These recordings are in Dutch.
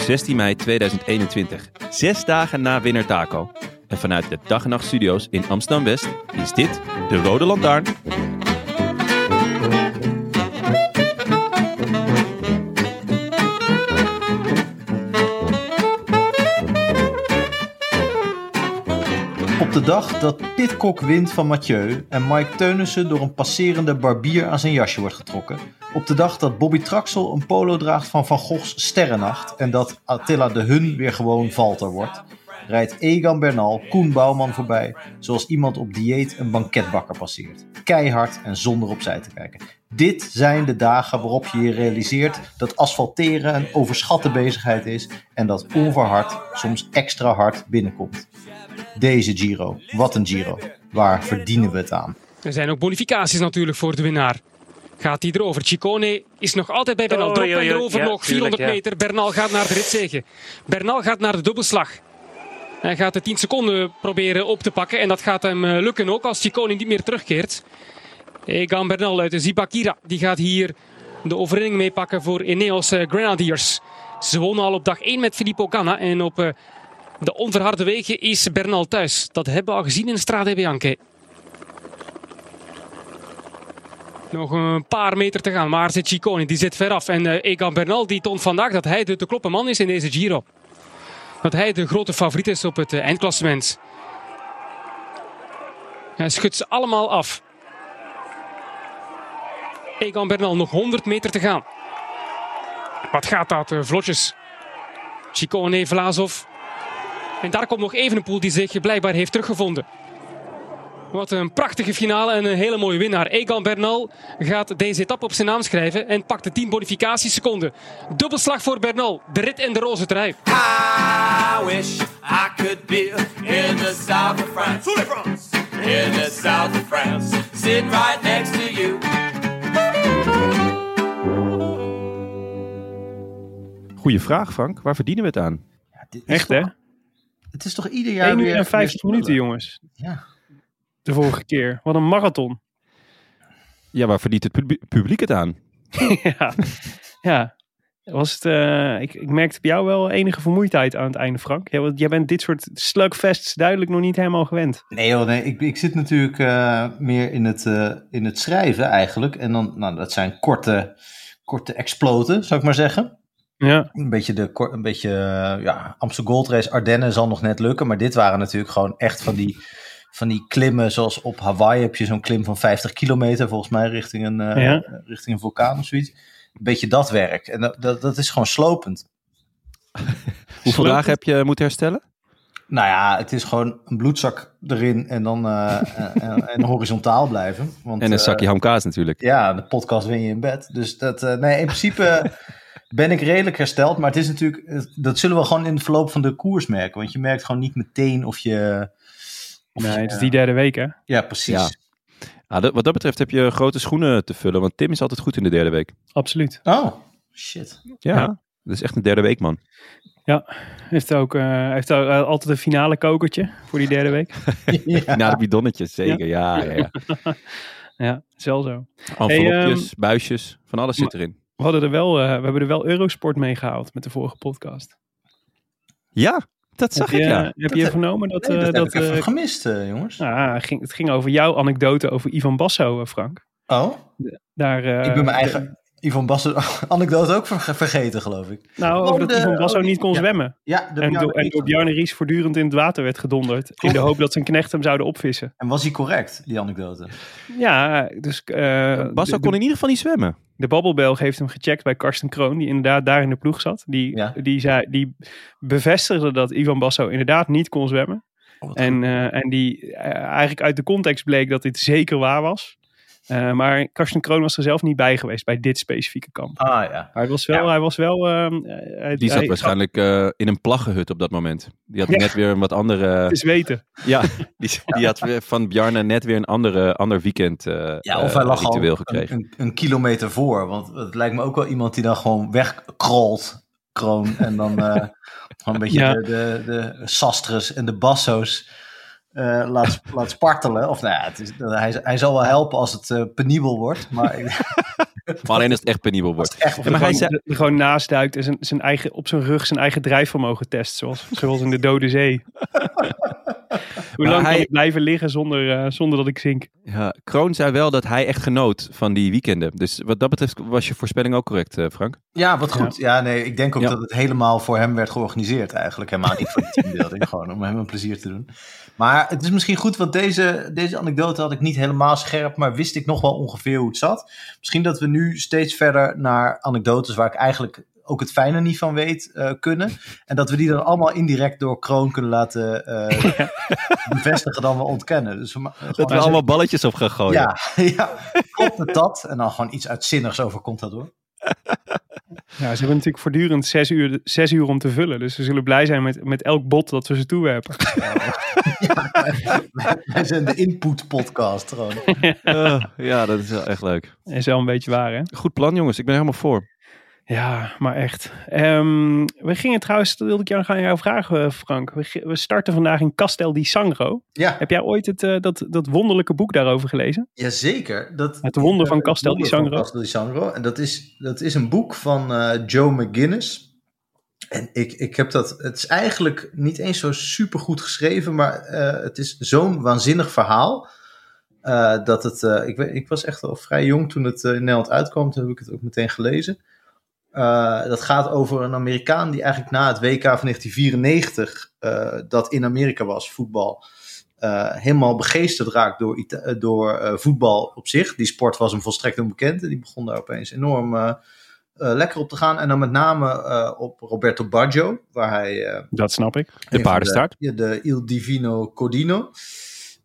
16 mei 2021. Zes dagen na Winner Taco. En vanuit de Dag en Nacht Studio's in Amsterdam-West is dit de Rode Lantaarn. Dag dat Pitcock wint van Mathieu en Mike Teunissen door een passerende barbier aan zijn jasje wordt getrokken. Op de dag dat Bobby Traxel een polo draagt van Van Goghs Sterrennacht en dat Attila de Hun weer gewoon Valter wordt. Rijdt Egan Bernal Koen Bouwman voorbij, zoals iemand op dieet een banketbakker passeert. Keihard en zonder opzij te kijken. Dit zijn de dagen waarop je je realiseert dat asfalteren een overschatte bezigheid is en dat onverhard soms extra hard binnenkomt. Deze Giro, wat een Giro. Waar verdienen we het aan? Er zijn ook bonificaties natuurlijk voor de winnaar. Gaat hij erover? Chicone is nog altijd bij Bernal. Hij joh. erover Ja, nog? tuurlijk, 400 ja. meter. Bernal gaat naar de ritzege. Bernal gaat naar de dubbelslag. Hij gaat de 10 seconden proberen op te pakken. En dat gaat hem eh, lukken ook als Chicone niet meer terugkeert. Egan Bernal uit de Zibakira. Die gaat hier de overwinning meepakken voor Ineos eh, Grenadiers. Ze wonnen al op dag 1 met Filippo Ganna. En op eh, de onverharde wegen is Bernal thuis. Dat hebben we al gezien in Strade Bianche. Nog een paar meter te gaan. Maar zit Ciccone, die zit veraf. En eh, Egan Bernal die toont vandaag dat hij de te kloppen man is in deze Giro. Dat hij de grote favoriet is op het eh, eindklassement. Hij schudt ze allemaal af. Egan Bernal nog 100 meter te gaan. Wat gaat dat eh, vlotjes. Ciccone, Vlaasov. En daar komt nog Evenepoel die zich blijkbaar heeft teruggevonden. Wat een prachtige finale en een hele mooie winnaar. Egan Bernal gaat deze etappe op zijn naam schrijven en pakt de 10 bonificatieseconden. Dubbelslag voor Bernal, de rit en de roze trui. I wish I could be in the south of France. In the south of France. Sitting right next to you. Goeie vraag, Frank. Waar verdienen we het aan? Ja, dit Echt, hè? Het is toch ieder jaar 1 uur weer... en 50 weer minuten, jongens. Ja. De vorige keer. Wat een marathon. Ja, waar verdient het pub- publiek het aan? ja. ja. Was het, eh, ik, ik merkte bij jou wel enige vermoeidheid aan het einde, Frank. Ja, want jij bent dit soort slugfests duidelijk nog niet helemaal gewend. Nee joh, nee, ik, ik zit natuurlijk eh, meer in het, eh, in het schrijven eigenlijk. En dan, nou, dat zijn korte, korte exploten, zou ik maar zeggen. Ja, Een beetje, de, een beetje eh, ja, Amsterdam Gold Race, Ardennen zal nog net lukken. Maar dit waren natuurlijk gewoon echt van die, van die klimmen. Zoals op Hawaii heb je zo'n klim van 50 kilometer volgens mij richting een, eh, Ja. richting een vulkaan of zoiets. Een beetje dat werk. En dat, dat, dat is gewoon slopend. Hoeveel dagen heb je moeten herstellen? Nou ja, het is gewoon een bloedzak erin en dan eh, en, en horizontaal blijven. Want, En een zakje hamkaas natuurlijk. ja, de podcast win je in bed. Dus dat, eh, nee, in principe ben ik redelijk hersteld. Maar het is natuurlijk, dat zullen we gewoon in het verloop van de koers merken. Want je merkt gewoon niet meteen of je... Of nee, je- het is die derde week, hè? ja, precies. Ja. Ah, dat- wat dat betreft heb je grote schoenen te vullen. Want Tim is altijd goed in de derde week. Absoluut. Oh, shit. Ja, Ja. dat is echt een derde week, man. Heeft ook, eh, heeft ook, eh, altijd een finale kokertje voor die derde week. ja. Na de bidonnetjes, zeker. Ja, ja, ja. Ja, wel zo. Envelopjes, buisjes, van alles zit erin. We, hadden er wel, eh, we hebben er wel Eurosport mee gehaald met de vorige podcast. Ja, dat zag heb ik, je, ja. heb Dat je heb- vernomen dat... Nee, eh, dat, dat heb ik even eh, gemist, eh, jongens. het ging, het ging over jouw anekdote over Ivan Basso, eh, Frank. Oh, Daar, eh, ik ben mijn eigen... Ivan Basso, anekdote ook ver- vergeten, geloof ik. Nou, over dat de- Ivan Basso oh, niet kon ja. zwemmen. Ja, de En, Bjarne door, en door. Bjarne Ries voortdurend in het water werd gedonderd. In de hoop dat zijn knecht hem zouden opvissen. En was hij correct, die anekdote? Ja, dus eh, Basso de, kon in ieder geval niet zwemmen. de babbelbelg heeft hem gecheckt bij Karsten Kroon, die inderdaad daar in de ploeg zat. Die, Ja. die, zei, die bevestigde dat Ivan Basso inderdaad niet kon zwemmen. Oh, En, eh, en die eh, eigenlijk uit de context bleek dat dit zeker waar was. Eh, maar Karsten Kroon was er zelf niet bij geweest bij dit specifieke kamp. Ah ja. Hij was wel, Ja. hij was wel. ehm, eh, hij- Die zat hij- waarschijnlijk eh, in een plaggenhut op dat moment. Die had Ja. net weer een wat andere... Het is weten. Ja, die, die had van Bjarne net weer een andere, ander weekend eh Ja, of hij lag al ritueel een, gekregen. een, een kilometer voor. Want het lijkt me ook wel iemand die dan gewoon wegkrolt, kroon. En dan eh, gewoon een beetje Ja. de, de, de sastres en de basso's eh, laat, laat spartelen. Of nou ja, het is, hij, hij zal wel helpen als het eh, penibel wordt. Maar alleen als het echt penibel wordt. echt maar er hij gewoon, zei- er gewoon naast duikt en zijn, zijn eigen, op zijn rug zijn eigen drijfvermogen test. Zoals, zoals in de Dode Zee. Hoe lang hij- kan ik blijven liggen zonder, eh, zonder dat ik zink? Ja, Kroon zei wel dat hij echt genoot van die weekenden. Dus wat dat betreft was je voorspelling ook correct, eh, Frank. Ja, wat goed. Ja, nee, ik denk ook Ja. dat het helemaal voor hem werd georganiseerd eigenlijk. Helemaal niet voor de teambuilding, gewoon om hem een plezier te doen. Maar het is misschien goed, want deze, deze anekdote had ik niet helemaal scherp, maar wist ik nog wel ongeveer hoe het zat. Misschien dat we nu steeds verder naar anekdotes waar ik eigenlijk ook het fijne niet van weet eh, kunnen. En dat we die dan allemaal indirect door Kroon kunnen laten eh, bevestigen dan we ontkennen. Dus we, Dat we allemaal balletjes op gaan gooien. ja, ja, klopt het dat? En dan gewoon iets uitzinnigs over komt dat door. Ja, ze hebben natuurlijk voortdurend zes uur, zes uur om te vullen. Dus ze zullen blij zijn met, met elk bot dat we ze toewerpen. Wij zijn de input podcast gewoon. Ja, dat is wel echt leuk. Is wel een beetje waar, hè? Goed plan, jongens. Ik ben er helemaal voor. Ja, maar echt. Ehm, we gingen trouwens, dat wilde ik jou gaan jou vragen, eh, Frank. We, we starten vandaag in Castel di Sangro. Ja, Heb jij ooit het, eh, dat, dat wonderlijke boek daarover gelezen? jazeker. Dat, Het wonder van Castel di Wonder Sangro. Castel di Sangro. En dat is, dat is een boek van eh, Joe McGuinness. En ik, ik heb dat, het is eigenlijk niet eens zo super goed geschreven, maar het is zo'n waanzinnig verhaal. dat het, ik, ik was echt al vrij jong toen het in Nederland uitkwam, toen heb ik het ook meteen gelezen. Eh, dat gaat over een Amerikaan die eigenlijk na het WK van 1994, eh, dat in Amerika was, voetbal, eh, helemaal begeesterd raakt door, Ita- door voetbal op zich. Die sport was hem volstrekt onbekend en die begon daar opeens enorm lekker op te gaan. En dan met name op Roberto Baggio, waar hij... Dat snap ik. De paardenstaart. De, de Il Divino Codino.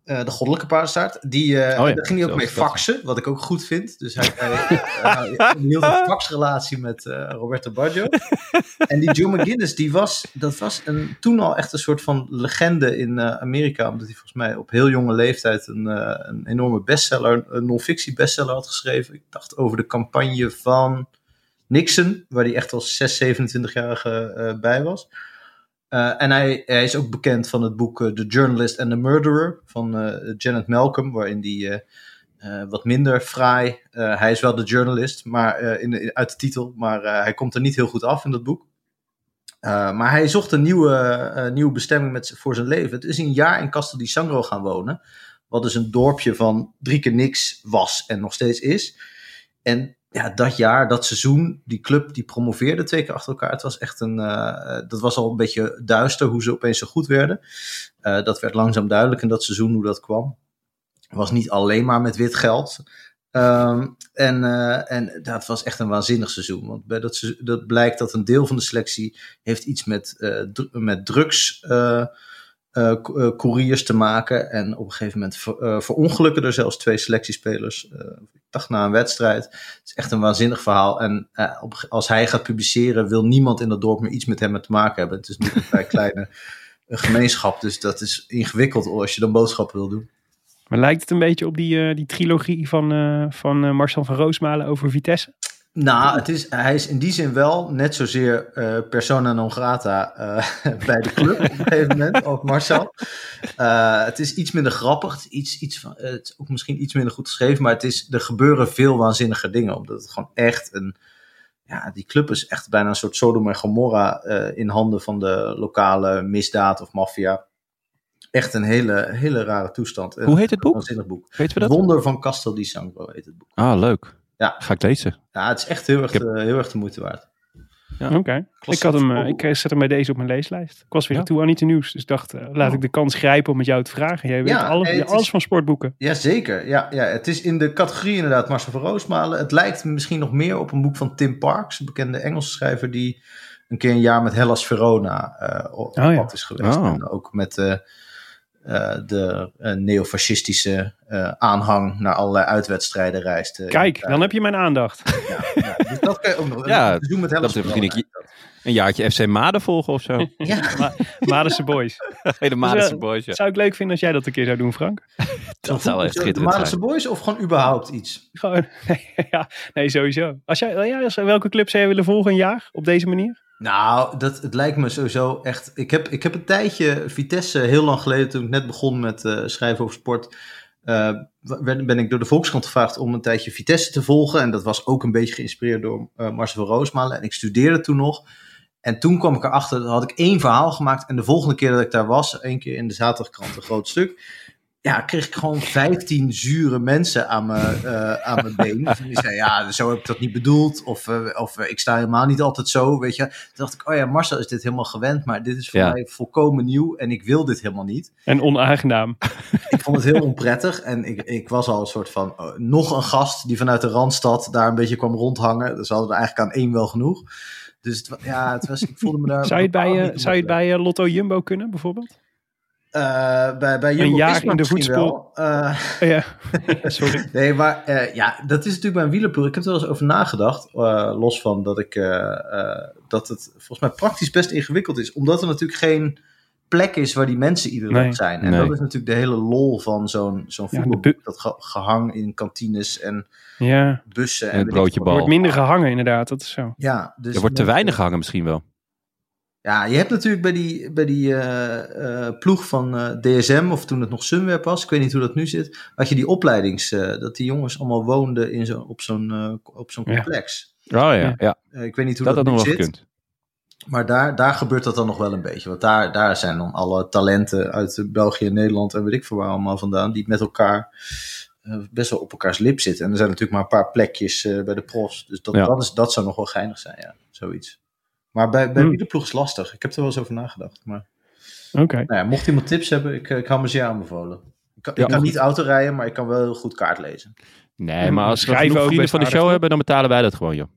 Eh, de goddelijke paardenstaart. Die, eh, Oh ja, daar ging hij ook mee faxen, wat ik ook goed vind. Dus hij, hij, eh, hij hield een faxrelatie met Roberto Baggio. en die Joe McGinnis, die was, dat was een, toen al echt een soort van legende in Amerika. Omdat hij volgens mij op heel jonge leeftijd een, een enorme bestseller, een non-fictie bestseller had geschreven. Ik dacht over de campagne van Nixon, waar hij echt als 6, 27-jarige eh, bij was. Eh, en hij, hij is ook bekend van het boek eh, The Journalist and the Murderer van eh, Janet Malcolm, waarin die wat minder fraai. hij is wel de journalist, maar in, uit de titel, maar hij komt er niet heel goed af in dat boek. Maar hij zocht een nieuwe, nieuwe bestemming met, voor zijn leven. Het is een jaar in Castel di Sangro gaan wonen. Wat dus een dorpje van drie keer niks was en nog steeds is. En ja, dat jaar, dat seizoen, die club die promoveerde twee keer achter elkaar. Het was echt een, eh, dat was al een beetje duister hoe ze opeens zo goed werden. Eh, dat werd langzaam duidelijk in dat seizoen hoe dat kwam. Was niet alleen maar met wit geld. Ehm, en, eh, en dat was echt een waanzinnig seizoen. Want bij dat, dat blijkt dat een deel van de selectie heeft iets met, dru- met drugs couriers te maken. En op een gegeven moment ver, eh, verongelukken er zelfs twee selectiespelers. eh, ik dacht na een wedstrijd. Het is echt een waanzinnig verhaal. En eh, op, als hij gaat publiceren, wil niemand in dat dorp meer iets met hem te maken hebben. Het is niet een vrij kleine eh, gemeenschap. Dus dat is ingewikkeld als je dan boodschappen wil doen. Maar lijkt het een beetje op die, eh, die trilogie van, eh, van eh, Marcel van Roosmalen over Vitesse? Nou, het is, hij is in die zin wel net zozeer eh, persona non grata eh, bij de club op een gegeven moment, als Marcel. Eh, het is iets minder grappig, het is, iets, iets van, het is ook misschien iets minder goed geschreven, maar het is, er gebeuren veel waanzinnige dingen, omdat het gewoon echt een, ja, die club is echt bijna een soort Sodom en Gomorra in handen van de lokale misdaad of maffia. Echt een hele, hele rare toestand. Hoe heet het boek? Waanzinnig boek. Weten we dat? Wonder van Castel di Sangro heet het boek. Ah, leuk. Ga ik lezen. Ja, het is echt heel erg, heb- eh, heel erg de moeite waard. Oké. Ik, had hem, eh, ik eh, zet hem bij deze op mijn leeslijst. Ik was weer Ja. toe aan iets nieuws. Dus ik dacht, eh, laat ik de kans grijpen om met jou te vragen. Jij weet Ja, alles, alles is- van sportboeken. Jazeker, ja, ja. Het is in de categorie inderdaad Marcel van Roosmalen. Het lijkt misschien nog meer op een boek van Tim Parks, een bekende Engelse schrijver die een keer een jaar met Hellas Verona eh, op ja. pad is geweest. Oh. En ook met eh, de eh, neofascistische eh, aanhang naar allerlei uitwedstrijden reist. Kijk, dan heb je mijn aandacht. Ja, ja. Dus dat kan je ook nog. Ja, seizoen met dat begin Een jaartje FC Maden volgen of zo. Ja, Madense Boys. Hele Madense Dus, boys, ja. Zou ik leuk vinden als jij dat een keer zou doen, Frank? Dat zou echt de schitterend zijn. Boys of gewoon überhaupt iets? Gewoon, ja, nee, sowieso. Als jij, ja, als, welke club zou je willen volgen een jaar op deze manier? Nou, dat, het lijkt me sowieso echt. Ik heb, ik heb een tijdje Vitesse, heel lang geleden, toen ik net begon met eh, schrijven over sport. eh, ben, ben ik door de Volkskrant gevraagd om een tijdje Vitesse te volgen. En dat was ook een beetje geïnspireerd door eh, Marcel Roosmalen. En ik studeerde toen nog. En toen kwam ik erachter, dan had ik één verhaal gemaakt. En de volgende keer dat ik daar was, één keer in de zaterdagkrant, een groot stuk. Ja, kreeg ik gewoon 15 zure mensen aan mijn, eh, aan mijn been. En die zei, ja, zo heb ik dat niet bedoeld. Of, eh, of eh, ik sta helemaal niet altijd zo, weet je. Toen dacht ik, oh ja, Marcel is dit helemaal gewend. Maar dit is voor Ja. mij volkomen nieuw. En ik wil dit helemaal niet. En onaangenaam. Ik vond het heel onprettig. En ik, ik was al een soort van, oh, nog een gast die vanuit de Randstad daar een beetje kwam rondhangen. Dus hadden er eigenlijk aan één wel genoeg. Dus het, ja, het was, ik voelde me daar... Zou je het bij, zou je het bij Lotto Jumbo kunnen, bijvoorbeeld? Eh, bij, bij Jumbo jaar in de misschien voetspoor. wel. Eh, Ja, sorry. Nee, maar eh, ja, dat is natuurlijk bij een wielerploeg. Ik heb er wel eens over nagedacht. eh, los van dat ik eh, eh, dat het volgens mij praktisch best ingewikkeld is. Omdat er natuurlijk geen plek is waar die mensen iedere Nee. dag zijn. En Nee. dat is natuurlijk de hele lol van zo'n zo'n Ja, voetbalboek. Dat ge- gehang in kantines en Ja, bussen. En het broodje bal. er wordt minder gehangen inderdaad, dat is zo. Ja, dus Er wordt te weinig gehangen misschien wel. Ja, je hebt natuurlijk bij die, bij die eh, eh, ploeg van eh, DSM, of toen het nog Sunweb was, ik weet niet hoe dat nu zit, had je die opleidings, eh, dat die jongens allemaal woonden in zo, op zo'n eh, op zo'n Ja. complex. Oh ja, Ja. ik weet niet hoe dat dat, had nog nu zit, gekund. maar daar, daar gebeurt dat dan nog wel een beetje. Want daar, daar zijn dan alle talenten uit België en Nederland en weet ik veel waar allemaal vandaan, die met elkaar eh, best wel op elkaars lip zitten. En er zijn natuurlijk maar een paar plekjes eh, bij de pros, dus dat, Ja. dat, is, dat zou nog wel geinig zijn, ja, zoiets. Maar bij, bij Hmm. wielerploeg is lastig. Ik heb er wel eens over nagedacht. Maar Oké. nou ja, mocht iemand tips hebben, ik, eh, ik hou me zeer aanbevolen. Ik kan, Ja, ik kan niet autorijden, maar ik kan wel heel goed kaart lezen. Nee, maar als we vrienden van de show hebben, dan betalen wij dat gewoon, joh.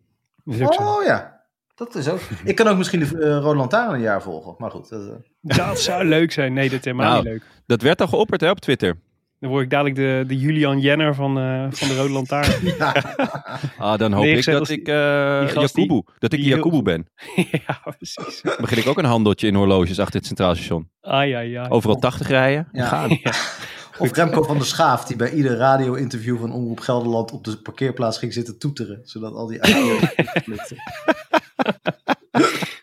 Dat. Oh ja, dat is ook. Ik kan ook misschien de uh, Roland Lantaarn een jaar volgen. Maar goed. Dat, eh, Dat zou leuk zijn. Nee, dat is helemaal Nou. niet leuk. Dat werd al geopperd hè, op Twitter. Dan word ik dadelijk de, de Julian Jenner van, eh, van de Rode Lantaarn. Ah, dan hoop Nee, ik dat ik Jakubu, dat ik die ben. ja, precies. Dan begin ik ook een handeltje in horloges achter het Centraal Station. Ai, ai, ai. Overal 80 rijden. Ja. Gaan. of Remco van der Schaaf, die bij ieder radio-interview van Omroep Gelderland op de parkeerplaats ging zitten toeteren. Zodat al die auto's flipten.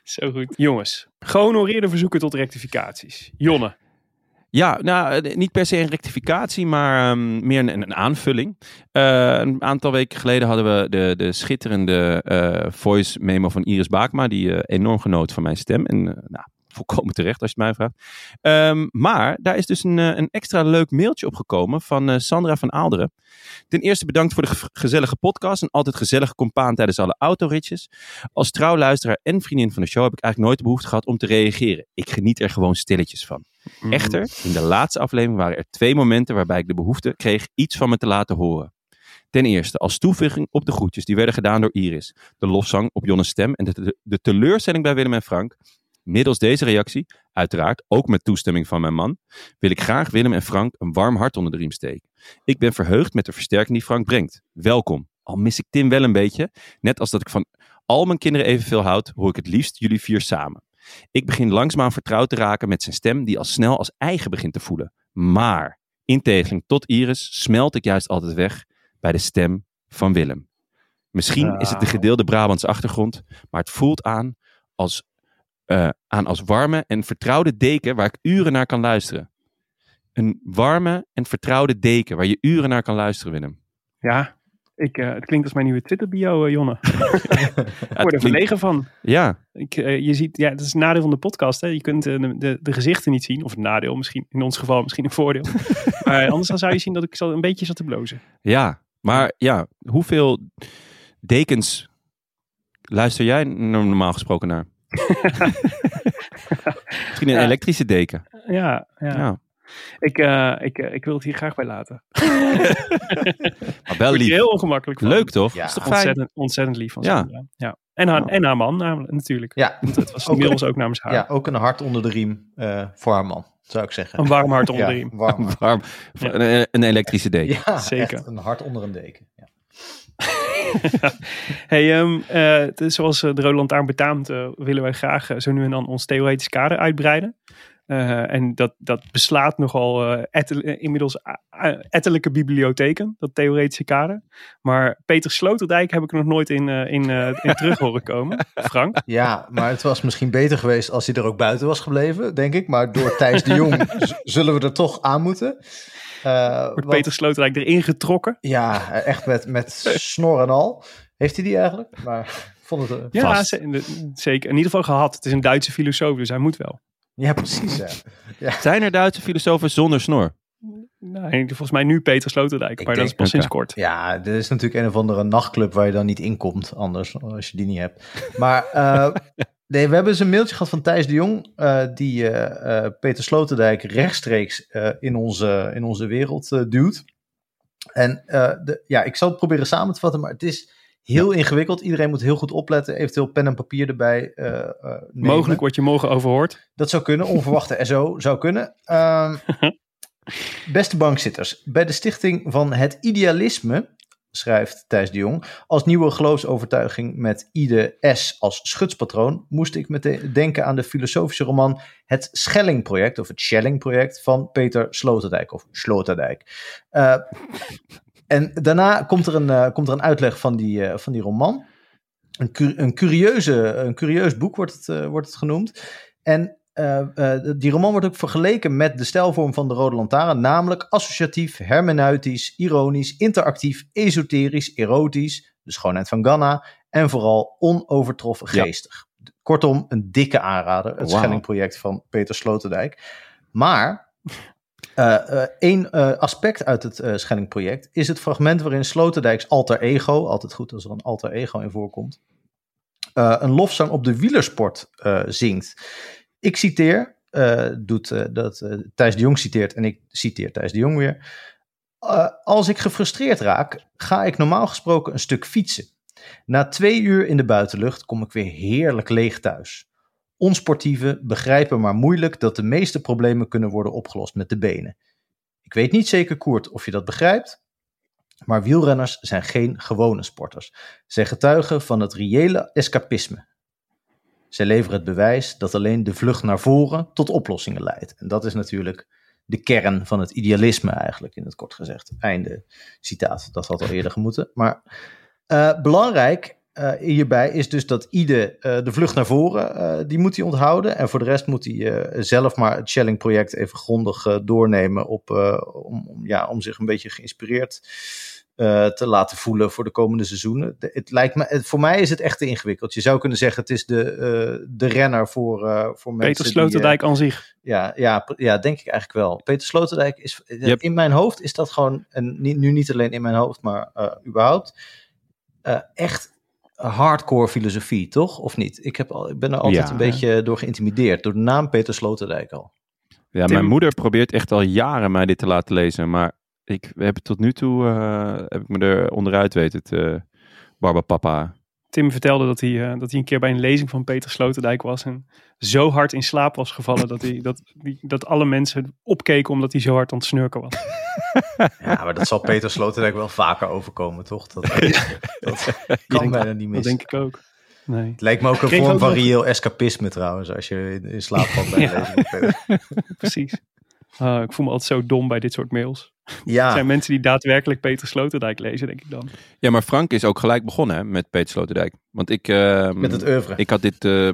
Zo goed. Jongens, gehonoreerde verzoeken tot rectificaties. Jonne. Ja, nou, eh, niet per se een rectificatie, maar ehm, meer een, een aanvulling. Eh, een aantal weken geleden hadden we de, de schitterende eh, voice memo van Iris Baakma, die enorm genoot van mijn stem. En nou, volkomen terecht als je het mij vraagt. Ehm, maar daar is dus een, eh, een extra leuk mailtje opgekomen van eh, Sandra van Aalderen. Ten eerste bedankt voor de ge- gezellige podcast en altijd gezellige compaan tijdens alle autoritjes. Als trouwluisteraar en vriendin van de show heb ik eigenlijk nooit de behoefte gehad om te reageren. Ik geniet er gewoon stilletjes van. Echter, in de laatste aflevering waren er twee momenten waarbij ik de behoefte kreeg iets van me te laten horen. Ten eerste, als toevoeging op de groetjes die werden gedaan door Iris, de lofzang op Jonnes stem en de, de, de teleurstelling bij Willem en Frank. Middels deze reactie, uiteraard ook met toestemming van mijn man, wil ik graag Willem en Frank een warm hart onder de riem steken. Ik ben verheugd met de versterking die Frank brengt. Welkom. Al mis ik Tim wel een beetje, net als dat ik van al mijn kinderen evenveel houd, hoor ik het liefst jullie vier samen. Ik begin langzaamaan vertrouwd te raken met zijn stem die al snel als eigen begint te voelen. Maar, in tegenstelling tot Iris, smelt ik juist altijd weg bij de stem van Willem. Misschien is het de gedeelde Brabantse achtergrond, maar het voelt aan als, eh, aan als warme en vertrouwde deken waar ik uren naar kan luisteren. Een warme en vertrouwde deken waar je uren naar kan luisteren, Willem. Ja, ik, eh, het klinkt als mijn nieuwe Twitter-bio, eh, Jonne. Ik word er het verlegen van. ja, Ik, je ziet, ja, dat is het nadeel van de podcast. Hè. Je kunt de, de, de gezichten niet zien. Of een nadeel misschien. In ons geval misschien een voordeel. maar anders dan zou je zien dat ik zo een beetje zat te blozen. ja. Maar ja, hoeveel dekens luister jij normaal gesproken naar? Misschien een Ja. elektrische deken. Ja, ja. Ja. Ik, eh, ik, eh, ik wil het hier graag bij laten. Maar wel lief. heel ongemakkelijk van. Leuk toch? Ja. Is toch? Ontzettend, ontzettend lief van Ja. Ja. En, haar, en haar man namelijk, natuurlijk. Ja, Want het was Ook- inmiddels ook namens haar. ja, ook een hart onder de riem eh, voor haar man, zou ik zeggen. Een warm hart onder ja, de riem. warm. Warm. Een, een elektrische deken. Ja, Zeker. echt een hart onder een deken. Ja. Hey, ehm, eh, zoals eh, de Rode Lantaarn betaamt, eh, willen wij graag zo nu en dan ons theoretisch kader uitbreiden. Eh, en dat, dat beslaat nogal ettel- inmiddels ettelijke bibliotheken, dat theoretische kader. Maar Peter Sloterdijk heb ik er nog nooit in, in, in terug horen komen. Frank? ja, maar het was misschien beter geweest als hij er ook buiten was gebleven, denk ik. Maar door Thijs de Jong zullen we er toch aan moeten. Eh, Wordt want- Peter Sloterdijk erin getrokken? Ja, echt met, met snor en al. Heeft hij die eigenlijk? Maar vond het... eh, Ja, zeker. In ieder geval gehad. Het is een Duitse filosoof, dus hij moet wel. ja precies. Ja. Zijn er Duitse filosofen zonder snor? Nee, volgens mij nu Peter Sloterdijk, maar dat is pas sinds Oké. kort. Ja, er is natuurlijk een of andere nachtclub waar je dan niet in komt, anders, als je die niet hebt. Maar eh, nee, we hebben eens een mailtje gehad van Thijs de Jong, eh, die eh, eh, Peter Sloterdijk rechtstreeks in, onze, in onze wereld duwt. En de, ja, ik zal het proberen samen te vatten, maar het is heel ingewikkeld. Iedereen moet heel goed opletten, eventueel pen en papier erbij. Mogelijk wordt je morgen overhoord. Dat zou kunnen, onverwachte SO zou kunnen. Ehm, beste bankzitters, bij de stichting van het idealisme, schrijft Thijs de Jong, als nieuwe geloofsovertuiging met Ide S als schutspatroon, moest ik meteen denken aan de filosofische roman Het Schelling-project, of het Schelling-project van Peter Sloterdijk, of Sloterdijk. Eh, en daarna komt er een, eh, komt er een uitleg van die, eh, van die roman. Een, een, curieuze, een curieus boek wordt het, wordt het genoemd. En eh, eh, die roman wordt ook vergeleken met de stijlvorm van de Rode Lantaarn, namelijk associatief, hermeneutisch, ironisch, interactief, esoterisch, erotisch, de schoonheid van Ghana en vooral onovertroffen Ja. geestig. Kortom, een dikke aanrader, het. Schellingproject van Peter Sloterdijk. Maar één eh, aspect uit het Schellingproject is het fragment waarin Sloterdijks alter ego, altijd goed als er een alter ego in voorkomt, een lofzang op de wielersport zingt. Ik citeer, eh, doet eh, dat eh, Thijs de Jong citeert en ik citeer Thijs de Jong weer. Als ik gefrustreerd raak, ga ik normaal gesproken een stuk fietsen. Na twee uur in de buitenlucht kom ik weer heerlijk leeg thuis. Onsportieven begrijpen maar moeilijk dat de meeste problemen kunnen worden opgelost met de benen. Ik weet niet zeker, Koert, of je dat begrijpt, maar wielrenners zijn geen gewone sporters. Zij getuigen van het reële escapisme. Zij leveren het bewijs dat alleen de vlucht naar voren tot oplossingen leidt. En dat is natuurlijk de kern van het idealisme eigenlijk, in het kort gezegd. Einde citaat, dat had al eerder gemoeten. Maar eh, belangrijk eh, hierbij is dus dat Ide eh, de vlucht naar voren, die moet hij onthouden. En voor de rest moet hij zelf maar het Schelling-project even grondig doornemen op, om, om, ja, om zich een beetje geïnspireerd eh, te laten voelen voor de komende seizoenen. De- het lijkt me, het- voor mij is het echt te ingewikkeld. Je zou kunnen zeggen, het is de, eh, de renner voor, eh, voor mensen Peter die, Sloterdijk aan zich. eh, ja, ja, ja, denk ik eigenlijk wel. Peter Sloterdijk is, eh, Yep. in mijn hoofd is dat gewoon, en niet, nu niet alleen in mijn hoofd, maar eh, überhaupt, eh, echt hardcore filosofie, toch? Of niet? Ik, heb al, ik ben er altijd Ja. een beetje door geïntimideerd, door de naam Peter Sloterdijk al. Ja, Tim- mijn moeder probeert echt al jaren mij dit te laten lezen. Maar ik we hebben tot nu toe eh, heb ik me er onderuit weten te barbapapa. Tim vertelde dat hij, eh, dat hij een keer bij een lezing van Peter Sloterdijk was. En zo hard in slaap was gevallen dat, hij, dat, die, dat alle mensen opkeken omdat hij zo hard aan het snurken was. Ja, maar dat zal Peter Sloterdijk wel vaker overkomen, toch? Dat, dat kan denk- bijna niet Dat mis. denk ik ook. Nee. Het lijkt me ook een Kreeg vorm ook van nog- reëel escapisme trouwens, als je in, in slaap valt bij een Ja. lezing van Peter. Precies. Ah, ik voel me altijd zo dom bij dit soort mails. Het Ja, zijn mensen die daadwerkelijk Peter Sloterdijk lezen, denk ik dan. Ja, maar Frank is ook gelijk begonnen hè, met Peter Sloterdijk. Want ik, eh, met het oeuvre. ik had dit... eh,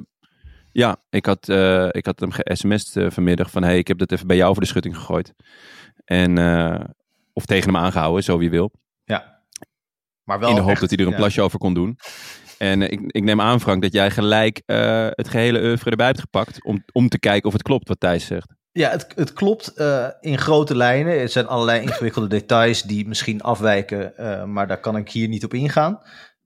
ja, ik had, eh, ik had hem ge-sms'd eh, vanmiddag van... hey, ik heb dat even bij jou over de schutting gegooid. En, eh, of tegen hem aangehouden, zo wie wil. Ja. Maar wel in de hoop echt, dat hij er een ja. plasje over kon doen. En ik, ik neem aan, Frank, dat jij gelijk eh, het gehele oeuvre erbij hebt gepakt... Om, om te kijken of het klopt wat Thijs zegt. Ja, het, het klopt uh, in grote lijnen. Er zijn allerlei ingewikkelde details die misschien afwijken, uh, maar daar kan ik hier niet op ingaan.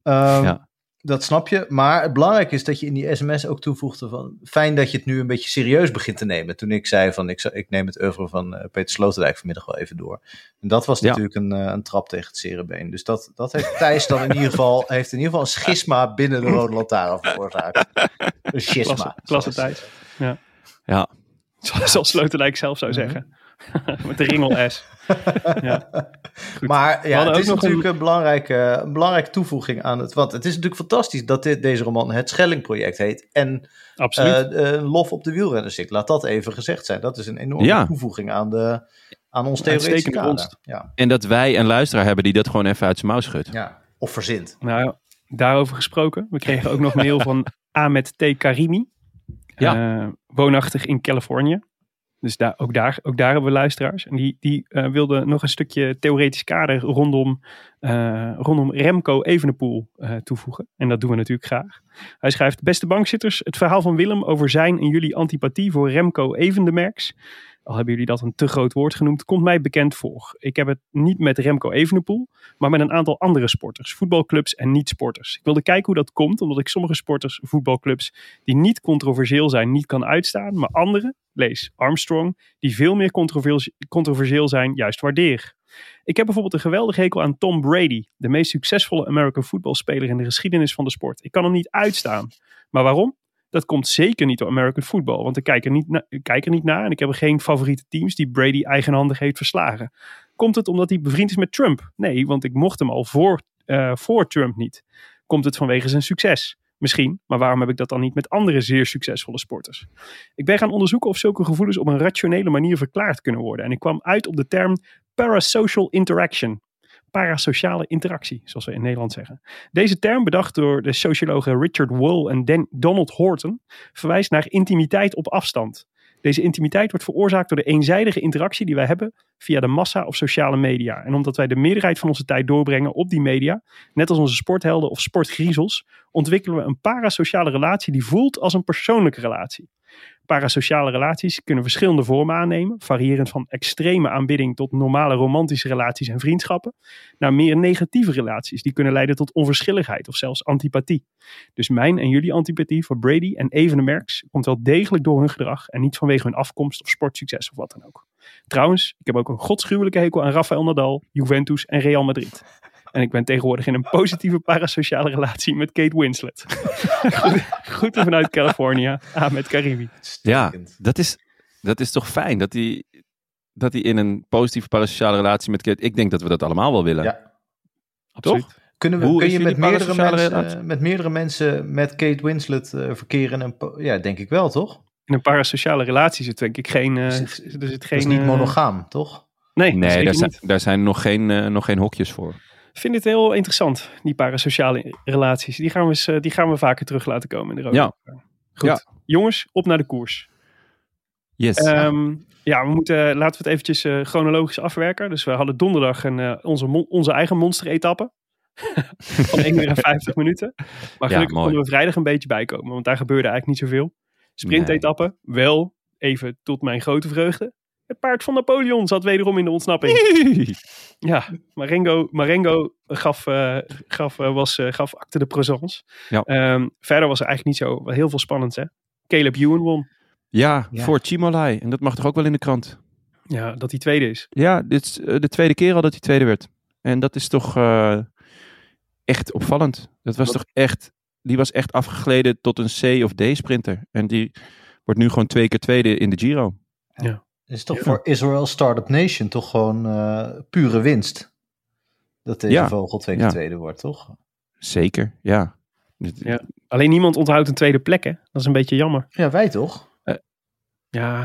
Um, ja. Dat snap je. Maar het belangrijke is dat je in die sms ook toevoegde van... fijn dat je het nu een beetje serieus begint te nemen. Toen ik zei van ik, ik neem het oeuvre van uh, Peter Sloterdijk vanmiddag wel even door. En dat was ja. natuurlijk een, uh, een trap tegen het cerebeen. Dus dat, dat heeft Thijs dan in ieder geval... heeft in ieder geval een schisma binnen de Rode Lantaarn veroorzaakt. Een schisma. Klasse, klasse Thijs. Ja. Ja. Zoals Sloterdijk zelf zou zeggen. Met de ringel S. ja. Maar ja, het is natuurlijk een... een, belangrijke, een belangrijke toevoeging aan het. Want het is natuurlijk fantastisch dat dit, deze roman het Schellingproject heet. En Absoluut. Uh, lof op de wielrenners. Ik laat dat even gezegd zijn. Dat is een enorme ja. toevoeging aan, de, aan ons theoretische kader. Ja. En dat wij een luisteraar hebben die dat gewoon even uit zijn mouw schudt. Ja, of verzint. Nou, daarover gesproken. We kregen ook nog mail van Ahmed T. Karimi. Ja. Uh, woonachtig in Californië. Dus daar, ook, daar, ook daar hebben we luisteraars. En die, die uh, wilde nog een stukje theoretisch kader rondom, uh, rondom Remco Evenepoel toevoegen. En dat doen we natuurlijk graag. Hij schrijft, beste bankzitters, het verhaal van Willem over zijn en jullie antipathie voor Remco Evendemerks al hebben jullie dat een te groot woord genoemd, komt mij bekend voor. Ik heb het niet met Remco Evenepoel, maar met een aantal andere sporters, voetbalclubs en niet-sporters. Ik wilde kijken hoe dat komt, omdat ik sommige sporters, voetbalclubs, die niet controversieel zijn, niet kan uitstaan, maar andere, lees Armstrong, die veel meer controversieel zijn, juist waardeer. Ik heb bijvoorbeeld een geweldige hekel aan Tom Brady, de meest succesvolle American voetbalspeler in de geschiedenis van de sport. Ik kan hem niet uitstaan. Maar waarom? Dat komt zeker niet door American football. Want ik kijk er, niet ik kijk er niet naar. En ik heb geen favoriete teams die Brady eigenhandig heeft verslagen. Komt het omdat hij bevriend is met Trump? Nee, want ik mocht hem al voor, uh, voor Trump niet. Komt het vanwege zijn succes? Misschien, maar waarom heb ik dat dan niet met andere zeer succesvolle sporters? Ik ben gaan onderzoeken of zulke gevoelens op een rationele manier verklaard kunnen worden. En ik kwam uit op de term parasocial interaction parasociale interactie, zoals we in Nederland zeggen. Deze term, bedacht door de sociologen Richard Wool en Donald Horton, verwijst naar intimiteit op afstand. Deze intimiteit wordt veroorzaakt door de eenzijdige interactie die wij hebben via de massa of sociale media. En omdat wij de meerderheid van onze tijd doorbrengen op die media, net als onze sporthelden of sportgriezels, ontwikkelen we een parasociale relatie die voelt als een persoonlijke relatie. Parasociale relaties kunnen verschillende vormen aannemen, variërend van extreme aanbidding tot normale romantische relaties en vriendschappen, naar meer negatieve relaties die kunnen leiden tot onverschilligheid of zelfs antipathie. Dus mijn en jullie antipathie voor Brady en Even de Merks komt wel degelijk door hun gedrag en niet vanwege hun afkomst of sportsucces of wat dan ook. Trouwens, ik heb ook een godschuwelijke hekel aan Rafael Nadal, Juventus en Real Madrid. En ik ben tegenwoordig in een positieve parasociale relatie met Kate Winslet. Groeten vanuit California, Ahmed Karimi. Ja, dat is, dat is toch fijn dat hij dat hij in een positieve parasociale relatie met Kate... Ik denk dat we dat allemaal wel willen. Ja, absoluut. Toch? Kunnen we, Hoe kun je met meerdere, mensen, met meerdere mensen met Kate Winslet uh, verkeren? En, ja, denk ik wel, toch? In een parasociale relatie zit denk ik geen... Uh, is het, er zit geen is niet uh, monogaam, toch? Nee, nee daar, zijn, daar zijn nog geen, uh, nog geen hokjes voor. Vind het heel interessant, die parasociale relaties. Die gaan we, eens, die gaan we vaker terug laten komen in de rode. Ja. Goed. Ja. Jongens, op naar de koers. Yes. Um, ja, we moeten, laten we het eventjes uh, chronologisch afwerken. Dus we hadden donderdag een, uh, onze, onze eigen monster-etappe. van 51 minuten. Maar gelukkig ja, konden we vrijdag een beetje bijkomen. Want daar gebeurde eigenlijk niet zoveel. Sprint-etappe, nee. wel even tot mijn grote vreugde. Het paard van Napoleon zat wederom in de ontsnapping. ja, Marengo, Marengo gaf, uh, gaf, uh, was, uh, gaf acte de présence. Ja. Um, verder was er eigenlijk niet zo heel veel spannend. Hè? Caleb Ewan won. Ja, ja, voor Chimolai. En dat mag toch ook wel in de krant? Ja, dat hij tweede is. Ja, dit is de tweede keer al dat hij tweede werd. En dat is toch echt opvallend. Dat was Wat? toch echt... Die was echt afgegleden tot een C of D sprinter. En die wordt nu gewoon twee keer tweede in de Giro. Ja. Is toch ja. voor Israel Startup Nation toch gewoon uh, pure winst? Dat deze ja. vogel twee keer ja. tweede wordt, toch? Zeker, ja. ja. Alleen niemand onthoudt een tweede plek, hè? Dat is een beetje jammer. Ja, wij toch? Uh, ja.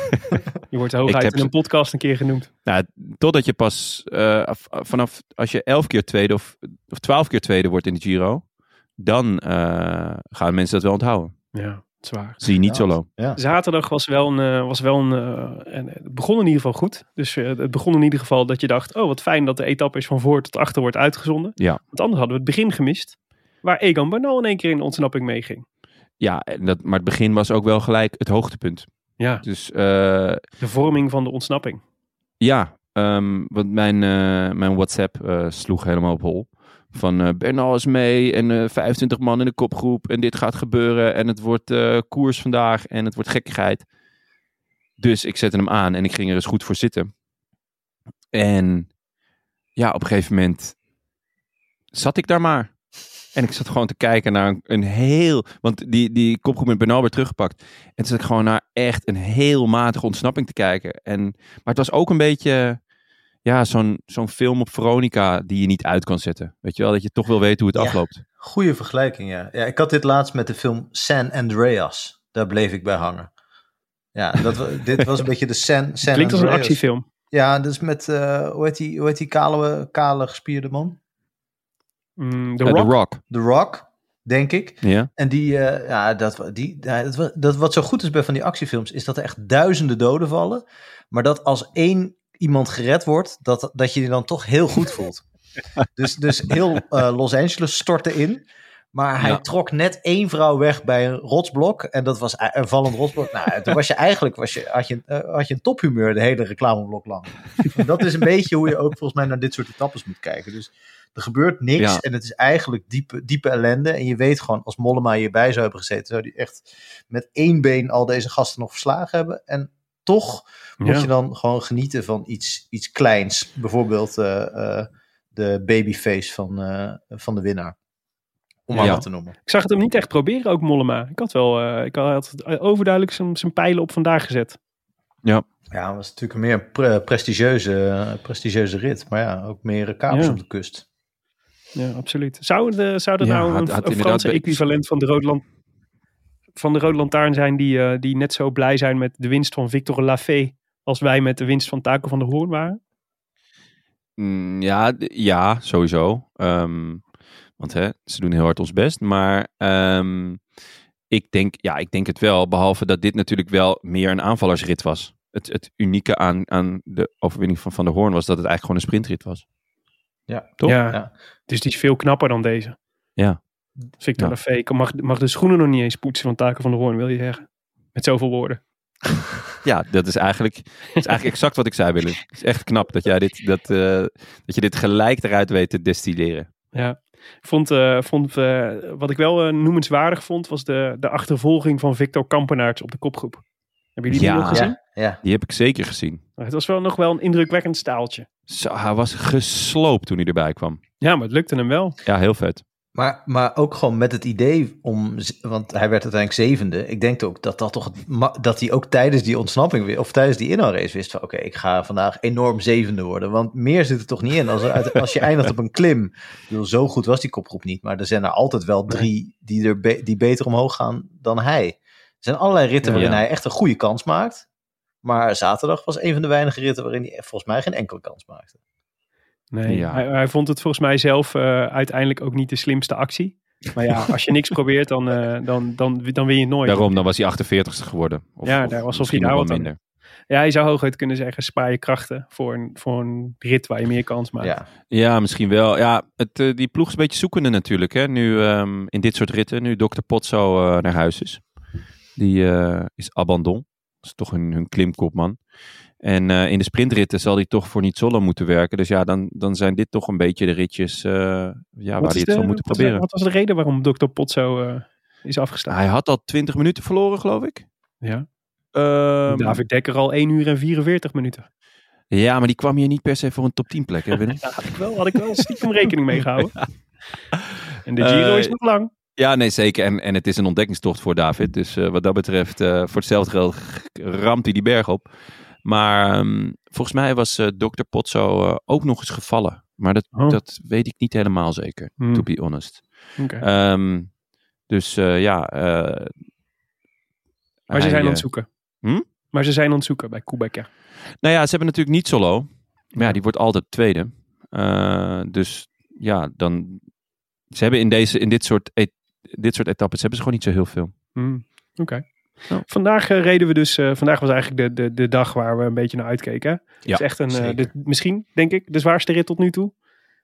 je wordt hooguit in een podcast een keer genoemd. Nou, totdat je pas uh, vanaf als je elf keer tweede of, of twaalf keer tweede wordt in de Giro, dan gaan mensen dat wel onthouden. Ja. Zwaar. Zie je niet zo lang. Ja. Zaterdag was wel een, uh, was wel een, uh, en het begon in ieder geval goed. Dus uh, het begon in ieder geval dat je dacht, oh wat fijn dat de etappe is van voor tot achter wordt uitgezonden. Ja. Want anders hadden we het begin gemist, waar Egan Bernal in één keer in de ontsnapping meeging. Ja, en dat, maar het begin was ook wel gelijk het hoogtepunt. Ja. Dus, uh, de vorming van de ontsnapping. Ja, um, want mijn, uh, mijn WhatsApp uh, sloeg helemaal op hol. Van Bernal is mee en 25 man in de kopgroep en dit gaat gebeuren en het wordt koers vandaag en het wordt gekkigheid. Dus ik zette hem aan en ik ging er eens goed voor zitten. En ja, op een gegeven moment zat ik daar maar. En ik zat gewoon te kijken naar een, een heel. Want die, die kopgroep met Bernal werd teruggepakt. En toen zat ik gewoon naar echt een heel matige ontsnapping te kijken. En, maar het was ook een beetje. Ja, zo'n zo'n film op Veronica die je niet uit kan zetten. Weet je wel, dat je toch wil weten hoe het afloopt. Goeie vergelijking, ja. ja. Ik had dit laatst met de film San Andreas. Daar bleef ik bij hangen. Ja, dat, dit was een beetje de San, San Klinkt als een actiefilm. Ja, dus met, uh, hoe heet die, hoe heet die kale, kale gespierde man? Mm, The, Rock. The Rock. The Rock, denk ik. Ja. En die, uh, ja, dat, die, dat, dat, wat zo goed is bij van die actiefilms, is dat er echt duizenden doden vallen. Maar dat als één iemand gered wordt, dat, dat je je dan toch heel goed voelt. dus, dus heel uh, Los Angeles stortte in. Maar hij trok net één vrouw weg bij een rotsblok. En dat was een vallend rotsblok. Nou, toen was je eigenlijk was je, had, je, uh, had je een tophumeur de hele reclameblok lang. En dat is een beetje hoe je ook volgens mij naar dit soort etappes moet kijken. Dus er gebeurt niks en het is eigenlijk diepe, diepe ellende. En je weet gewoon, als Mollema hierbij zou hebben gezeten, zou die echt met één been al deze gasten nog verslagen hebben. En toch moet je dan gewoon genieten van iets, iets kleins. Bijvoorbeeld uh, uh, de babyface van, uh, van de winnaar. Om maar wat te noemen. Ik zag het hem niet echt proberen, ook Mollema. Ik had wel, ik had overduidelijk zijn, zijn pijlen op vandaag gezet. Ja. Ja, het was natuurlijk een meer pre prestigieuze, prestigieuze rit. Maar ja, ook meer kapers op de kust. Ja, absoluut. Zou, de, zou er nou een, had, Franse equivalent van de Rode, van de Rode Lantaarn zijn die, uh, die net zo blij zijn met de winst van Victor Lafay als wij met de winst van Taco van de Hoorn waren? Mm, ja, ja, sowieso. Um, want hè, ze doen heel hard ons best. Maar um, ik, denk, ja, ik denk het wel. Behalve dat dit natuurlijk wel meer een aanvallersrit was. Het, het unieke aan, aan de overwinning van Van der Hoorn was dat het eigenlijk gewoon een sprintrit was. Ja, toch? Ja. Dus die is veel knapper dan deze. Ja. Victor ja. Lafay mag, mag de schoenen nog niet eens poetsen van Taken van de Hoorn, wil je zeggen? Met zoveel woorden. Ja, dat is eigenlijk, dat is eigenlijk exact wat ik zei, Willem. Het is echt knap dat, jij dit, dat, uh, dat je dit gelijk eruit weet te destilleren. Ja, vond, uh, vond uh, wat ik wel noemenswaardig vond, was de, de achtervolging van Victor Kampenaerts op de kopgroep. Hebben jullie die nog gezien? Ja, ja, die heb ik zeker gezien. Het was wel nog wel een indrukwekkend staaltje. Zo, hij was gesloopt toen hij erbij kwam. Ja, maar het lukte hem wel. Ja, heel vet. Maar, maar ook gewoon met het idee om, want hij werd uiteindelijk zevende. Ik denk ook dat dat toch, dat hij ook tijdens die ontsnapping, of tijdens die inhaalrace wist van oké, ik ga vandaag enorm zevende worden. Want meer zit er toch niet in. Als, er, als je eindigt op een klim, bedoel, zo goed was die kopgroep niet. Maar er zijn er altijd wel drie die, er be, die beter omhoog gaan dan hij. Er zijn allerlei ritten waarin hij echt een goede kans maakt. Maar zaterdag was een van de weinige ritten waarin hij volgens mij geen enkele kans maakte. Nee, ja. hij, hij, vond het volgens mij zelf uh, uiteindelijk ook niet de slimste actie. Maar ja, als je niks probeert, dan, uh, dan, dan, dan win je het nooit. Daarom, dan was hij 48ste geworden. Of, ja, daar was of hij nou wat minder. Ja, je zou hooguit kunnen zeggen, spaar je krachten voor een, voor een rit waar je meer kans maakt. Ja, ja misschien wel. Ja, het, uh, die ploeg is een beetje zoekende natuurlijk. Hè? Nu um, in dit soort ritten, nu Dr. Potso uh, naar huis is. Die is abandon. Dat is toch hun, hun klimkopman. En uh, in de sprintritten zal hij toch voor niet solo moeten werken. Dus ja, dan, dan zijn dit toch een beetje de ritjes uh, ja, waar hij het de, zou moeten proberen. wat was de reden waarom Dr. Pot zo uh, is afgestaan? Hij had al 20 minuten verloren, geloof ik. Ja. Um, David Dekker al 1 uur en 44 minuten. Ja, maar die kwam hier niet per se voor een top 10 plek, hè ja, had ik wel, had ik wel stiekem rekening mee gehouden. En de Giro is nog lang. Ja, nee, zeker. En, en het is een ontdekkingstocht voor David. Dus wat dat betreft, voor hetzelfde geld ramt hij die berg op. Maar um, volgens mij was uh, Dr. Potso uh, ook nog eens gevallen. Maar dat, oh. dat weet ik niet helemaal zeker, hmm. to be honest. Okay. Um, dus uh, ja. maar ze zijn aan het zoeken. Hm? Maar ze zijn aan het zoeken bij Koebekker. Nou ja, ze hebben natuurlijk niet solo. Maar ja, die wordt altijd tweede. dus ja, dan. Ze hebben in, deze, in dit, soort et, dit soort etappes hebben ze gewoon niet zo heel veel. Hmm. Oké. Okay. Vandaag uh, reden we dus, uh, vandaag was eigenlijk de, de, de dag waar we een beetje naar uitkeken. Ja, het is echt een, uh, de, misschien denk ik de zwaarste rit tot nu toe.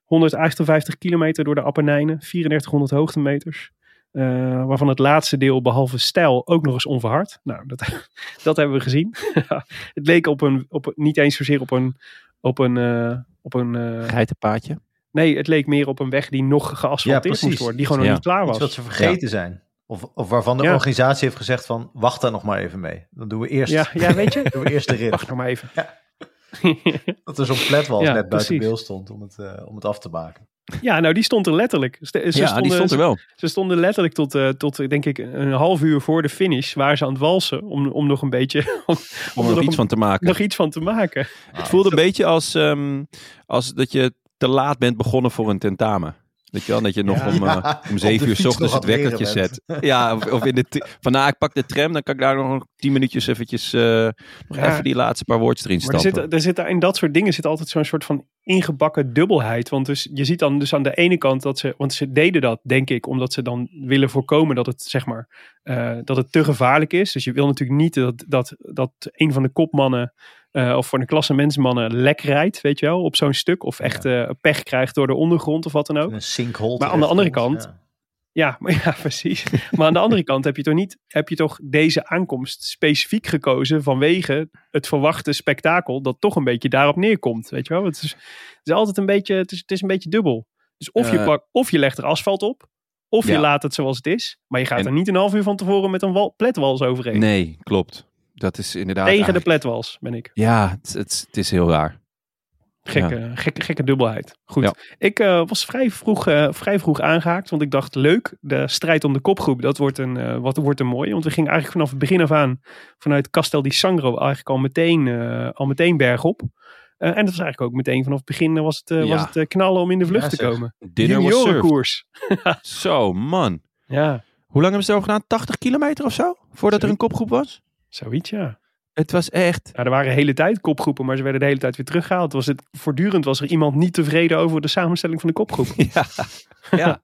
158 kilometer door de Appenijnen, 3400 hoogtemeters. Eh, waarvan het laatste deel, behalve stijl, ook nog eens onverhard. Nou, dat, dat hebben we gezien. het leek op een, op, niet eens zozeer op een, op een, eh, op een eh, Geitenpaadje. nee, het leek meer op een weg die nog geasfalteerd Ja, moest precies. worden. Die gewoon nog Ja. niet klaar Iets was. wat ze vergeten zijn. Of, of waarvan de Ja. organisatie heeft gezegd van, wacht daar nog maar even mee. Dan doen we eerst, Ja, ja, weet je? doen we eerst de rit. Wacht nog maar even. Dat er zo'n flatwals Ja, net buiten beeld stond om het, eh, om het af te maken. Ja, nou, die stond er letterlijk. Ze, ze ja, stonden, die stond er wel. Ze stonden letterlijk tot, eh, tot denk ik, een half uur voor de finish. Waren ze aan het walsen om, om nog een beetje... Om, Om er nog iets een- van te maken. nog iets van te maken. Het voelde een beetje als, ehm, als dat je te laat bent begonnen voor een tentamen. Weet je wel, dat je nog Ja. om, eh, om zeven uur ochtends het wekkertje zet. Ja, of, of in de van nou, ik pak de tram, dan kan ik daar nog tien minuutjes eventjes, eh, nog Ja. even die laatste paar woordjes erin Maar er zit, er zit daar in dat soort dingen zit altijd zo'n soort van ingebakken dubbelheid. Want dus, je ziet dan dus aan de ene kant dat ze, want ze deden dat denk ik, omdat ze dan willen voorkomen dat het zeg maar, eh, dat het te gevaarlijk is. Dus je wil natuurlijk niet dat, dat, dat een van de kopmannen eh, of voor de klassementsmannen lek rijdt, weet je wel, op zo'n stuk. Of echt eh, pech krijgt door de ondergrond of wat dan ook. Een sinkhole. Maar aan de andere kant- ja. Ja, maar ja, precies. Maar aan de andere kant heb je toch niet, heb je toch deze aankomst specifiek gekozen vanwege het verwachte spektakel dat toch een beetje daarop neerkomt, weet je wel? Het is, het is altijd een beetje, het is, het is een beetje dubbel. Dus of je Eh. pak, of je legt er asfalt op, of je Ja. laat het zoals het is, maar je gaat En- er niet een half uur van tevoren met een wal, pletwals overheen. Nee, klopt. Dat is inderdaad... Tegen de pletwals ben ik. Ja, het, het, het is heel raar. Gekke, gekke, gekke dubbelheid. Goed. Ja. Ik eh, was vrij vroeg, eh, vrij vroeg aangehaakt. Want ik dacht, leuk, de strijd om de kopgroep, dat wordt een, eh, wat, wordt een mooi. Want we gingen eigenlijk vanaf het begin af aan, vanuit Castel di Sangro, eigenlijk al meteen, eh, al meteen bergop. Eh, en dat was eigenlijk ook meteen vanaf het begin was het, Ja. was het knallen om in de vlucht Ja, te zeg. komen. Dinner was served. Juniorenkoers. Zo, man. Ja, Hoe lang hebben ze erover gedaan? 80 kilometer of zo? Voordat er een kopgroep was? Zoiets ja. Het was echt... Ja, er waren de hele tijd kopgroepen, maar ze werden de hele tijd weer teruggehaald. Was het, voortdurend was er iemand niet tevreden over de samenstelling van de kopgroep. Ja. ja.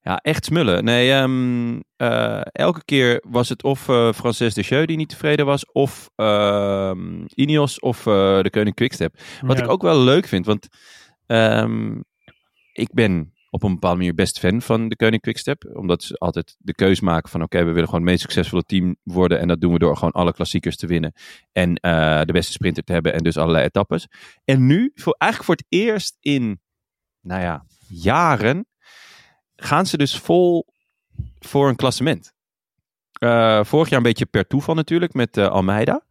Ja, echt smullen. Nee, ehm, eh, elke keer was het of Frances de Jeu die niet tevreden was, of ehm Ineos of eh, de Koning Quickstep. Wat Ja. ik ook wel leuk vind, want ehm, ik ben op een bepaalde manier best fan van de Koning Quickstep. Omdat ze altijd de keus maken van oké, we willen gewoon het meest succesvolle team worden. En dat doen we door gewoon alle klassiekers te winnen. En eh, de beste sprinter te hebben en dus allerlei etappes. En nu, voor, eigenlijk voor het eerst in, nou ja, jaren, gaan ze dus vol voor een klassement. Eh, vorig jaar een beetje per toeval natuurlijk met eh, Almeida.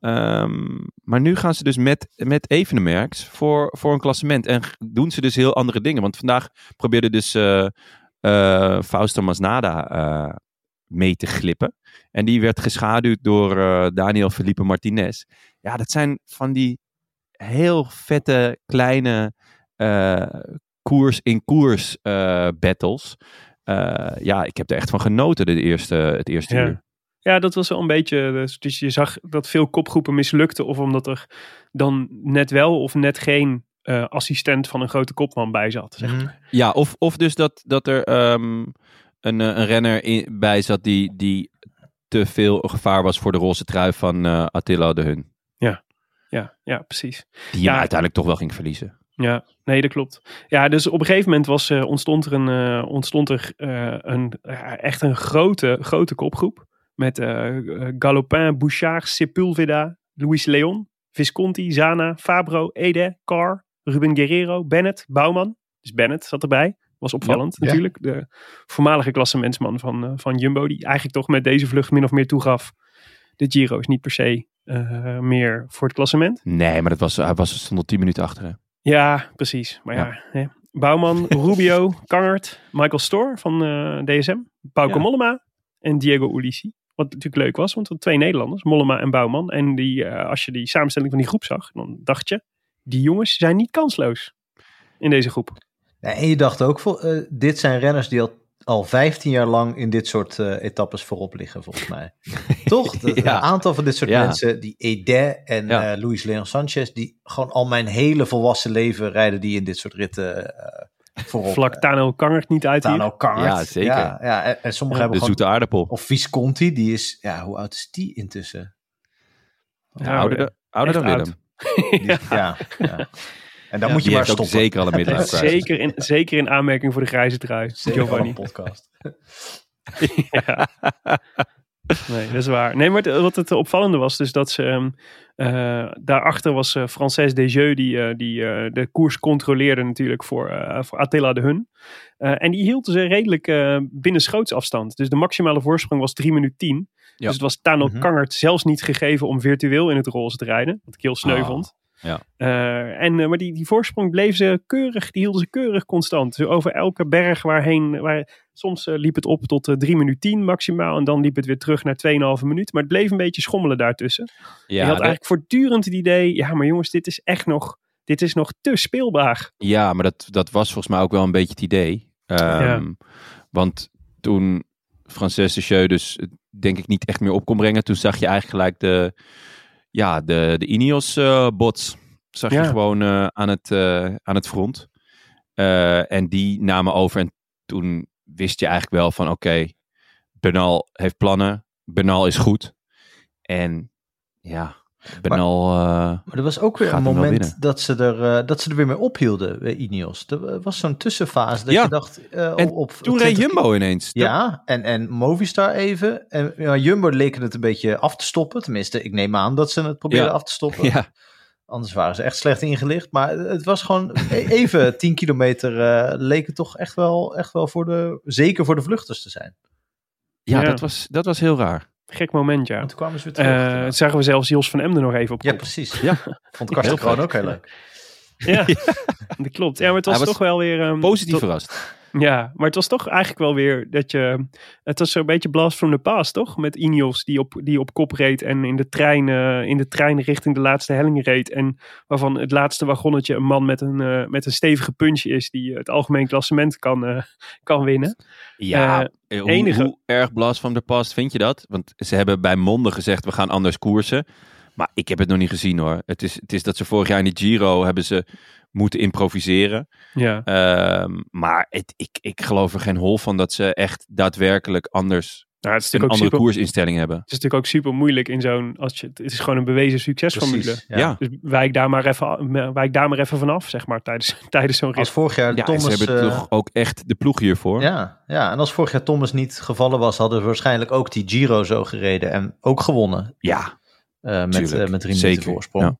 Ehm, maar nu gaan ze dus met, met Evenemerks voor, voor een klassement. En doen ze dus heel andere dingen. Want vandaag probeerde dus eh, Fausto Masnada eh, mee te glippen. En die werd geschaduwd door Daniel Felipe Martinez. Ja, dat zijn van die heel vette kleine koers in koers battles. Ja, ik heb er echt van genoten de eerste, het eerste Ja. uur. Ja, dat was wel een beetje. Dus, dus je zag dat veel kopgroepen mislukten. Of omdat er dan net wel of net geen eh, assistent van een grote kopman bij zat. Zeg. Mhm. Ja, of, of dus dat, dat er ehm, een, eh, een renner in, bij zat die, die te veel gevaar was voor de roze trui van eh, Attila de Hun. Ja, ja, precies. Die Ja. hem uiteindelijk toch wel ging verliezen. Ja, nee, dat klopt. Ja, dus op een gegeven moment was, eh, ontstond er, een, eh, ontstond er eh, een, eh, echt een grote, grote kopgroep. Met eh, Galopin, Bouchard, Sepulveda, Luis Leon, Visconti, Zana, Fabro, Ede, Carr, Ruben Guerrero, Bennett, Bouwman. Dus Bennett zat erbij. Was opvallend Ja, ja. natuurlijk. De voormalige klassementsman van, eh, van Jumbo. Die eigenlijk toch met deze vlucht min of meer toegaf. De Giro is niet per se eh, meer voor het klassement. Nee, maar dat was, hij was, stond al 10 minuten achter. Hè? Ja, precies. Maar ja, hè. Bouwman, Rubio, Kangert, Michael Storr van DSM, Pauke Ja. Mollema en Diego Ulissi. Wat natuurlijk leuk was, want waren twee Nederlanders, Mollema en Bouwman. En die, eh, als je die samenstelling van die groep zag, dan dacht je, die jongens zijn niet kansloos in deze groep. Ja, en je dacht ook, eh, dit zijn renners die al, al 15 jaar lang in dit soort eh, etappes voorop liggen, volgens mij. Toch? Ja. Een aantal van dit soort Ja. mensen, die Ede en Ja. eh, Luis Leon Sanchez, die gewoon al mijn hele volwassen leven rijden die in dit soort ritten eh, voorop. Vlak Tano Kangert niet uit hier. Tano Kangert. Ja, zeker. Ja, ja, en, en sommigen Ja, De hebben gewoon... zoete aardappel. Of Visconti, die is... Ja, hoe oud is die intussen? Ja, ouder, dan- ouder dan Willem. ja. ja. En dan Ja. moet je maar stoppen. zeker al een crisis. Zeker in, zeker in aanmerking voor de grijze trui, Zeker Giovanni. een podcast. Ja. Nee, dat is waar. Nee, maar het- wat het opvallende was, dus dat ze. eh, daarachter was eh Frances Desjeux, die, eh, die de koers controleerde, natuurlijk voor, voor Attila de Hun. En die hield ze redelijk eh, binnen schootsafstand. Dus de maximale voorsprong was 3 minuten 10. Ja. Dus het was Tano Mhm. Kangert zelfs niet gegeven om virtueel in het roze te rijden. Wat ik heel sneu Ah, vond. Ja. Eh, en, eh, maar die, die voorsprong bleef ze keurig, die hielden ze keurig constant. Dus over elke berg waarheen, waar, soms eh, liep het op tot eh 3 minuten 10 maximaal. En dan liep het weer terug naar 2,5 minuut. Maar het bleef een beetje schommelen daartussen. je Ja, had de- eigenlijk voortdurend het idee, ja maar jongens, dit is echt nog, dit is nog te speelbaar. Ja, maar dat, dat was volgens mij ook wel een beetje het idee. Ehm, Want toen Frances de Jeu dus denk ik niet echt meer op kon brengen, toen zag je eigenlijk gelijk de, ja, de, de Ineos eh, bots. Zag Ja. je gewoon eh, aan, het, eh, aan het front. En die namen over en toen wist je eigenlijk wel van oké, Bernal heeft plannen, Bernal is goed. En ja, Bernal... eh, Maar er was ook weer een wel moment dat ze, er, eh, dat ze er weer mee ophielden, bij Ineos. Er was zo'n tussenfase dat Ja. je dacht... eh, En op toen reed 20 Jumbo ineens. Ja, en, en Movistar even. En ja, Jumbo leken het een beetje af te stoppen. Tenminste, ik neem aan dat ze het probeerden Ja. af te stoppen. ja. Anders waren ze echt slecht ingelicht. Maar het was gewoon e- even 10 kilometer eh, leek het toch echt wel, echt wel voor de, zeker voor de vluchters te zijn. Ja, Ja. Dat, was, dat was heel raar. Gek moment, ja. En toen kwamen ze weer terug. Eh inderdaad. zagen we zelfs Jos van Emden nog even op ja, precies. Ja. Vond Karsten Kroon vet. ook heel leuk. Ja, dat klopt. Ja, maar het was, Hij was toch wel weer... ehm, Positief verrast. Ja, maar het was toch eigenlijk wel weer dat je... Het was zo'n beetje blast from the past, toch? Met Ineos die op, die op kop reed en in de, trein, in de trein richting de laatste helling reed. En waarvan het laatste wagonnetje een man met een, eh, met een stevige puntje is die het algemeen klassement kan, eh, kan winnen. Ja, eh, hoe, enige- hoe erg blast van de past vind je dat? Want ze hebben bij Monde gezegd, we gaan anders koersen. Maar ik heb het nog niet gezien hoor. Het is, het is dat ze vorig jaar in die Giro hebben ze moeten improviseren. Ja, Ehm, maar het, ik, ik geloof er geen hol van dat ze echt daadwerkelijk anders nou, het, is een andere super, koersinstelling hebben. het is natuurlijk ook super moeilijk in zo'n... Als je, het is gewoon een bewezen succesformule. Precies. Ja, Ja. Dus wijk daar maar even, wijk daar maar even vanaf, zeg maar, tijdens, tijdens zo'n rit. Als vorig jaar ja Thomas... ze hebben eh, toch ook echt de ploeg hiervoor. ja, ja, en als vorig jaar Thomas niet gevallen was, hadden we waarschijnlijk ook die Giro zo gereden en ook gewonnen. Ja, met, Tuurlijk. eh, met drie Zeker, minuten voorsprong.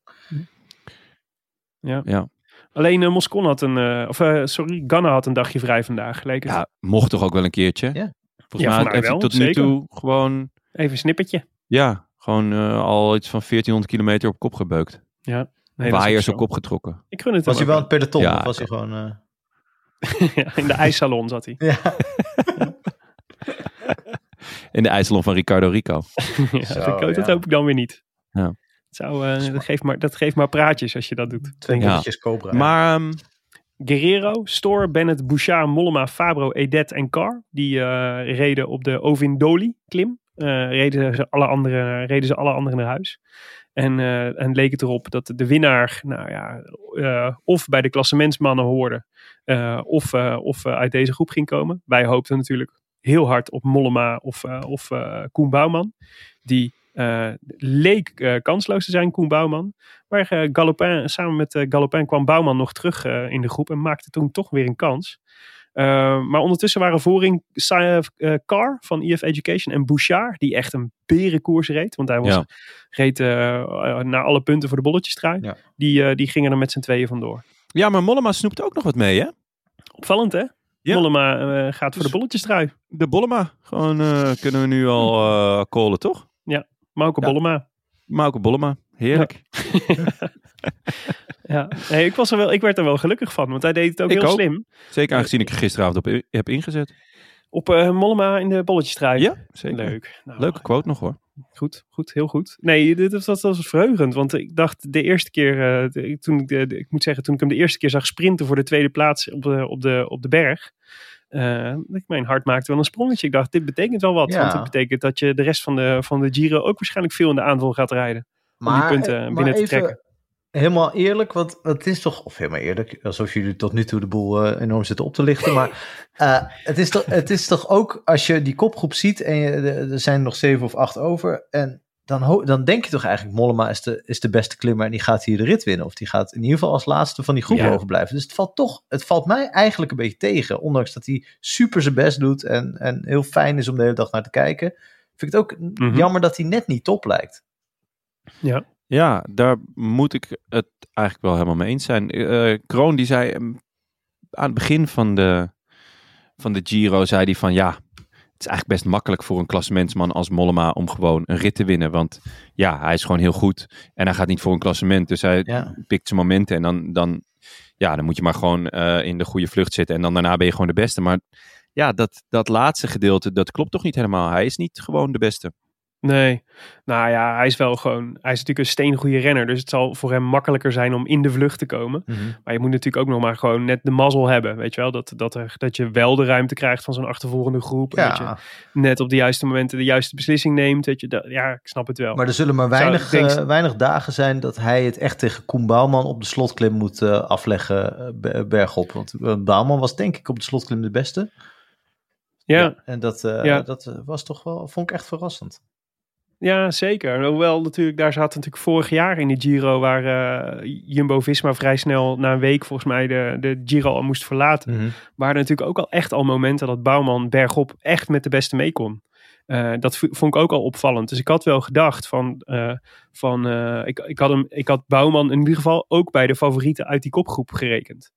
Ja. ja. Alleen uh, Moscon had een, uh, of uh, sorry, Ganna had een dagje vrij vandaag. Leek het. ja, mocht toch ook wel een keertje. Ja. Volgens Ja, mij heeft hij tot nu zeker. toe gewoon, Even een snippertje. ja, gewoon eh, al iets van 1400 kilometer op kop gebeukt. Nee, dat is Waaiers ook op kop getrokken. Ik gun het Was hij wel het peloton Ja, of was hij gewoon... eh, Ja, in de ijssalon zat hij. ja. In de IJsselon van Ricardo Rico. ja, Zo, dat, dat ja. hoop ik dan weer niet. Ja. Het Zou, eh, dat, geeft maar, dat geeft maar praatjes als je dat doet. Twee Ja. minuutjes Cobra. Maar ehm, Guerrero, Store, Bennett, Bouchard, Mollema, Fabro, Edet en Carr. Die eh, reden op de Ovindoli klim. Eh, reden, ze alle anderen, reden ze alle anderen naar huis. En, eh, en leek het erop dat de winnaar nou ja, eh, of bij de klassementsmannen hoorde. eh, of eh, of uit deze groep ging komen. Wij hoopten natuurlijk heel hard op Mollema of, eh, of eh, Koen Bouwman. Die eh, leek eh, kansloos te zijn, Koen Bouwman. Maar eh, Galopin, samen met Galopin kwam Bouwman nog terug in de groep en maakte toen toch weer een kans. Maar ondertussen waren voorin Carr van EF Education en Bouchard, die echt een berenkoers reed. Want hij was, Ja. reed naar alle punten voor de bolletjestrui. Ja. Die, die gingen er met z'n tweeën vandoor. ja, maar Mollema snoept ook nog wat mee, hè? Opvallend, hè? Ja. Mollema gaat voor Dus- de bolletjestrui. De Bollema. Gewoon kunnen we nu al callen, toch? Mauke Ja. Bollema. Mauke Bollema. Heerlijk. Ja. Nee, ik, was er wel, ik werd er wel gelukkig van, want hij deed het ook Ik heel ook. slim. Zeker aangezien ik er gisteravond op heb ingezet. Op uh, Mollema in de bolletjestrui. Ja, zeker. Leuk. Nou, Leuke quote nog hoor. Goed, goed, heel goed. Nee, dit was, dat was verheugend. Want ik dacht de eerste keer, uh, de, toen ik, de, de, ik moet zeggen, toen ik hem de eerste keer zag sprinten voor de tweede plaats op de, op de, op de berg. Uh, ik mijn hart maakte wel een sprongetje. Ik dacht, dit betekent wel wat. Ja. Want het betekent dat je de rest van de, van de Giro ook waarschijnlijk veel in de aanval gaat rijden. om die punten maar binnen te trekken. Helemaal eerlijk, want het is toch, of helemaal eerlijk, alsof jullie tot nu toe de boel uh, enorm zitten op te lichten. Maar uh, het, is toch, het is toch ook, als je die kopgroep ziet en je, er zijn nog zeven of acht over. En dan, dan denk je toch eigenlijk, Mollema is de, is de beste klimmer en die gaat hier de rit winnen. Of die gaat in ieder geval als laatste van die groep Ja. overblijven. Dus het valt toch, het valt mij eigenlijk een beetje tegen. Ondanks dat hij super zijn best doet en, en heel fijn is om de hele dag naar te kijken. Vind ik het ook Mhm. jammer dat hij net niet top lijkt. Ja. Ja, daar moet ik het eigenlijk wel helemaal mee eens zijn. Eh Kroon die zei ehm, aan het begin van de, van de Giro, zei hij van ja, het is eigenlijk best makkelijk voor een klassementsman als Mollema om gewoon een rit te winnen. Want ja, hij is gewoon heel goed en hij gaat niet voor een klassement. Dus hij Ja. pikt zijn momenten en dan, dan, ja, dan moet je maar gewoon eh, in de goede vlucht zitten. En dan daarna ben je gewoon de beste. Maar ja, dat, dat laatste gedeelte, dat klopt toch niet helemaal. Hij is niet gewoon de beste. Nee, nou ja, hij is wel gewoon, hij is natuurlijk een steengoede renner. Dus het zal voor hem makkelijker zijn om in de vlucht te komen. Maar je moet natuurlijk ook nog maar gewoon net de mazzel hebben. Weet je wel, dat, dat, er, dat je wel de ruimte krijgt van zo'n achtervolgende groep. En dat je net op de juiste momenten de juiste beslissing neemt. Weet je, dat, ja, ik snap het wel. maar er zullen maar weinig, denk- eh, weinig dagen zijn dat hij het echt tegen Koen Bouwman op de slotklim moet eh, afleggen eh, be- bergop. Want Bouwman was denk ik op de slotklim de beste. ja, En dat, Ja. dat was toch wel, vond ik echt verrassend. Ja, zeker. Hoewel natuurlijk, daar zaten natuurlijk vorig jaar in de Giro, waar eh, Jumbo-Visma vrij snel na een week volgens mij de, de Giro al moest verlaten. waren er natuurlijk ook al echt al momenten dat Bouwman bergop echt met de beste mee kon. Eh, dat vond ik ook al opvallend. Dus ik had wel gedacht van, eh, van ik, ik, had hem, ik had Bouwman in ieder geval ook bij de favorieten uit die kopgroep gerekend.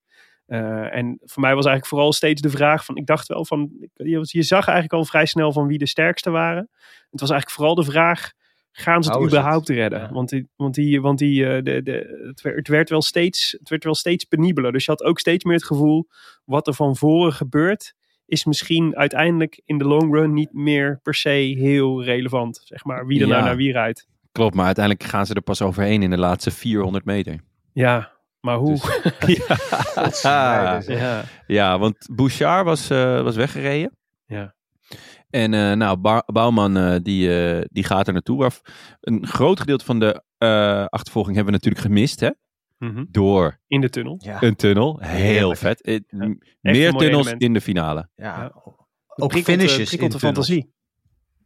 Eh, en voor mij was eigenlijk vooral steeds de vraag van, ik dacht wel van, je, je zag eigenlijk al vrij snel van wie de sterkste waren. Het was eigenlijk vooral de vraag, gaan ze het überhaupt het? redden? Ja. Want, die, want, die, want die, eh, de, de, het, werd, wel steeds, het werd wel steeds penibeler. Dus je had ook steeds meer het gevoel, wat er van voren gebeurt, is misschien uiteindelijk in de long run niet meer per se heel relevant. Zeg maar, wie er nou naar wie rijdt. Klopt, maar uiteindelijk gaan ze er pas overheen in de laatste 400 meter. Ja, maar hoe? Dus- ja. ja. ja, want Bouchard was, eh, was weggereden. Ja. En eh, nou, Ba- Bouwman eh, die, eh, die gaat er naartoe. Waar een groot gedeelte van de eh, achtervolging hebben we natuurlijk gemist. Hè? Mhm. Door In de tunnel. Ja, een tunnel. Heel vet. Meer tunnels element. in de finale. ja. Ja. ook Prikkelt, finishes in de fantasie.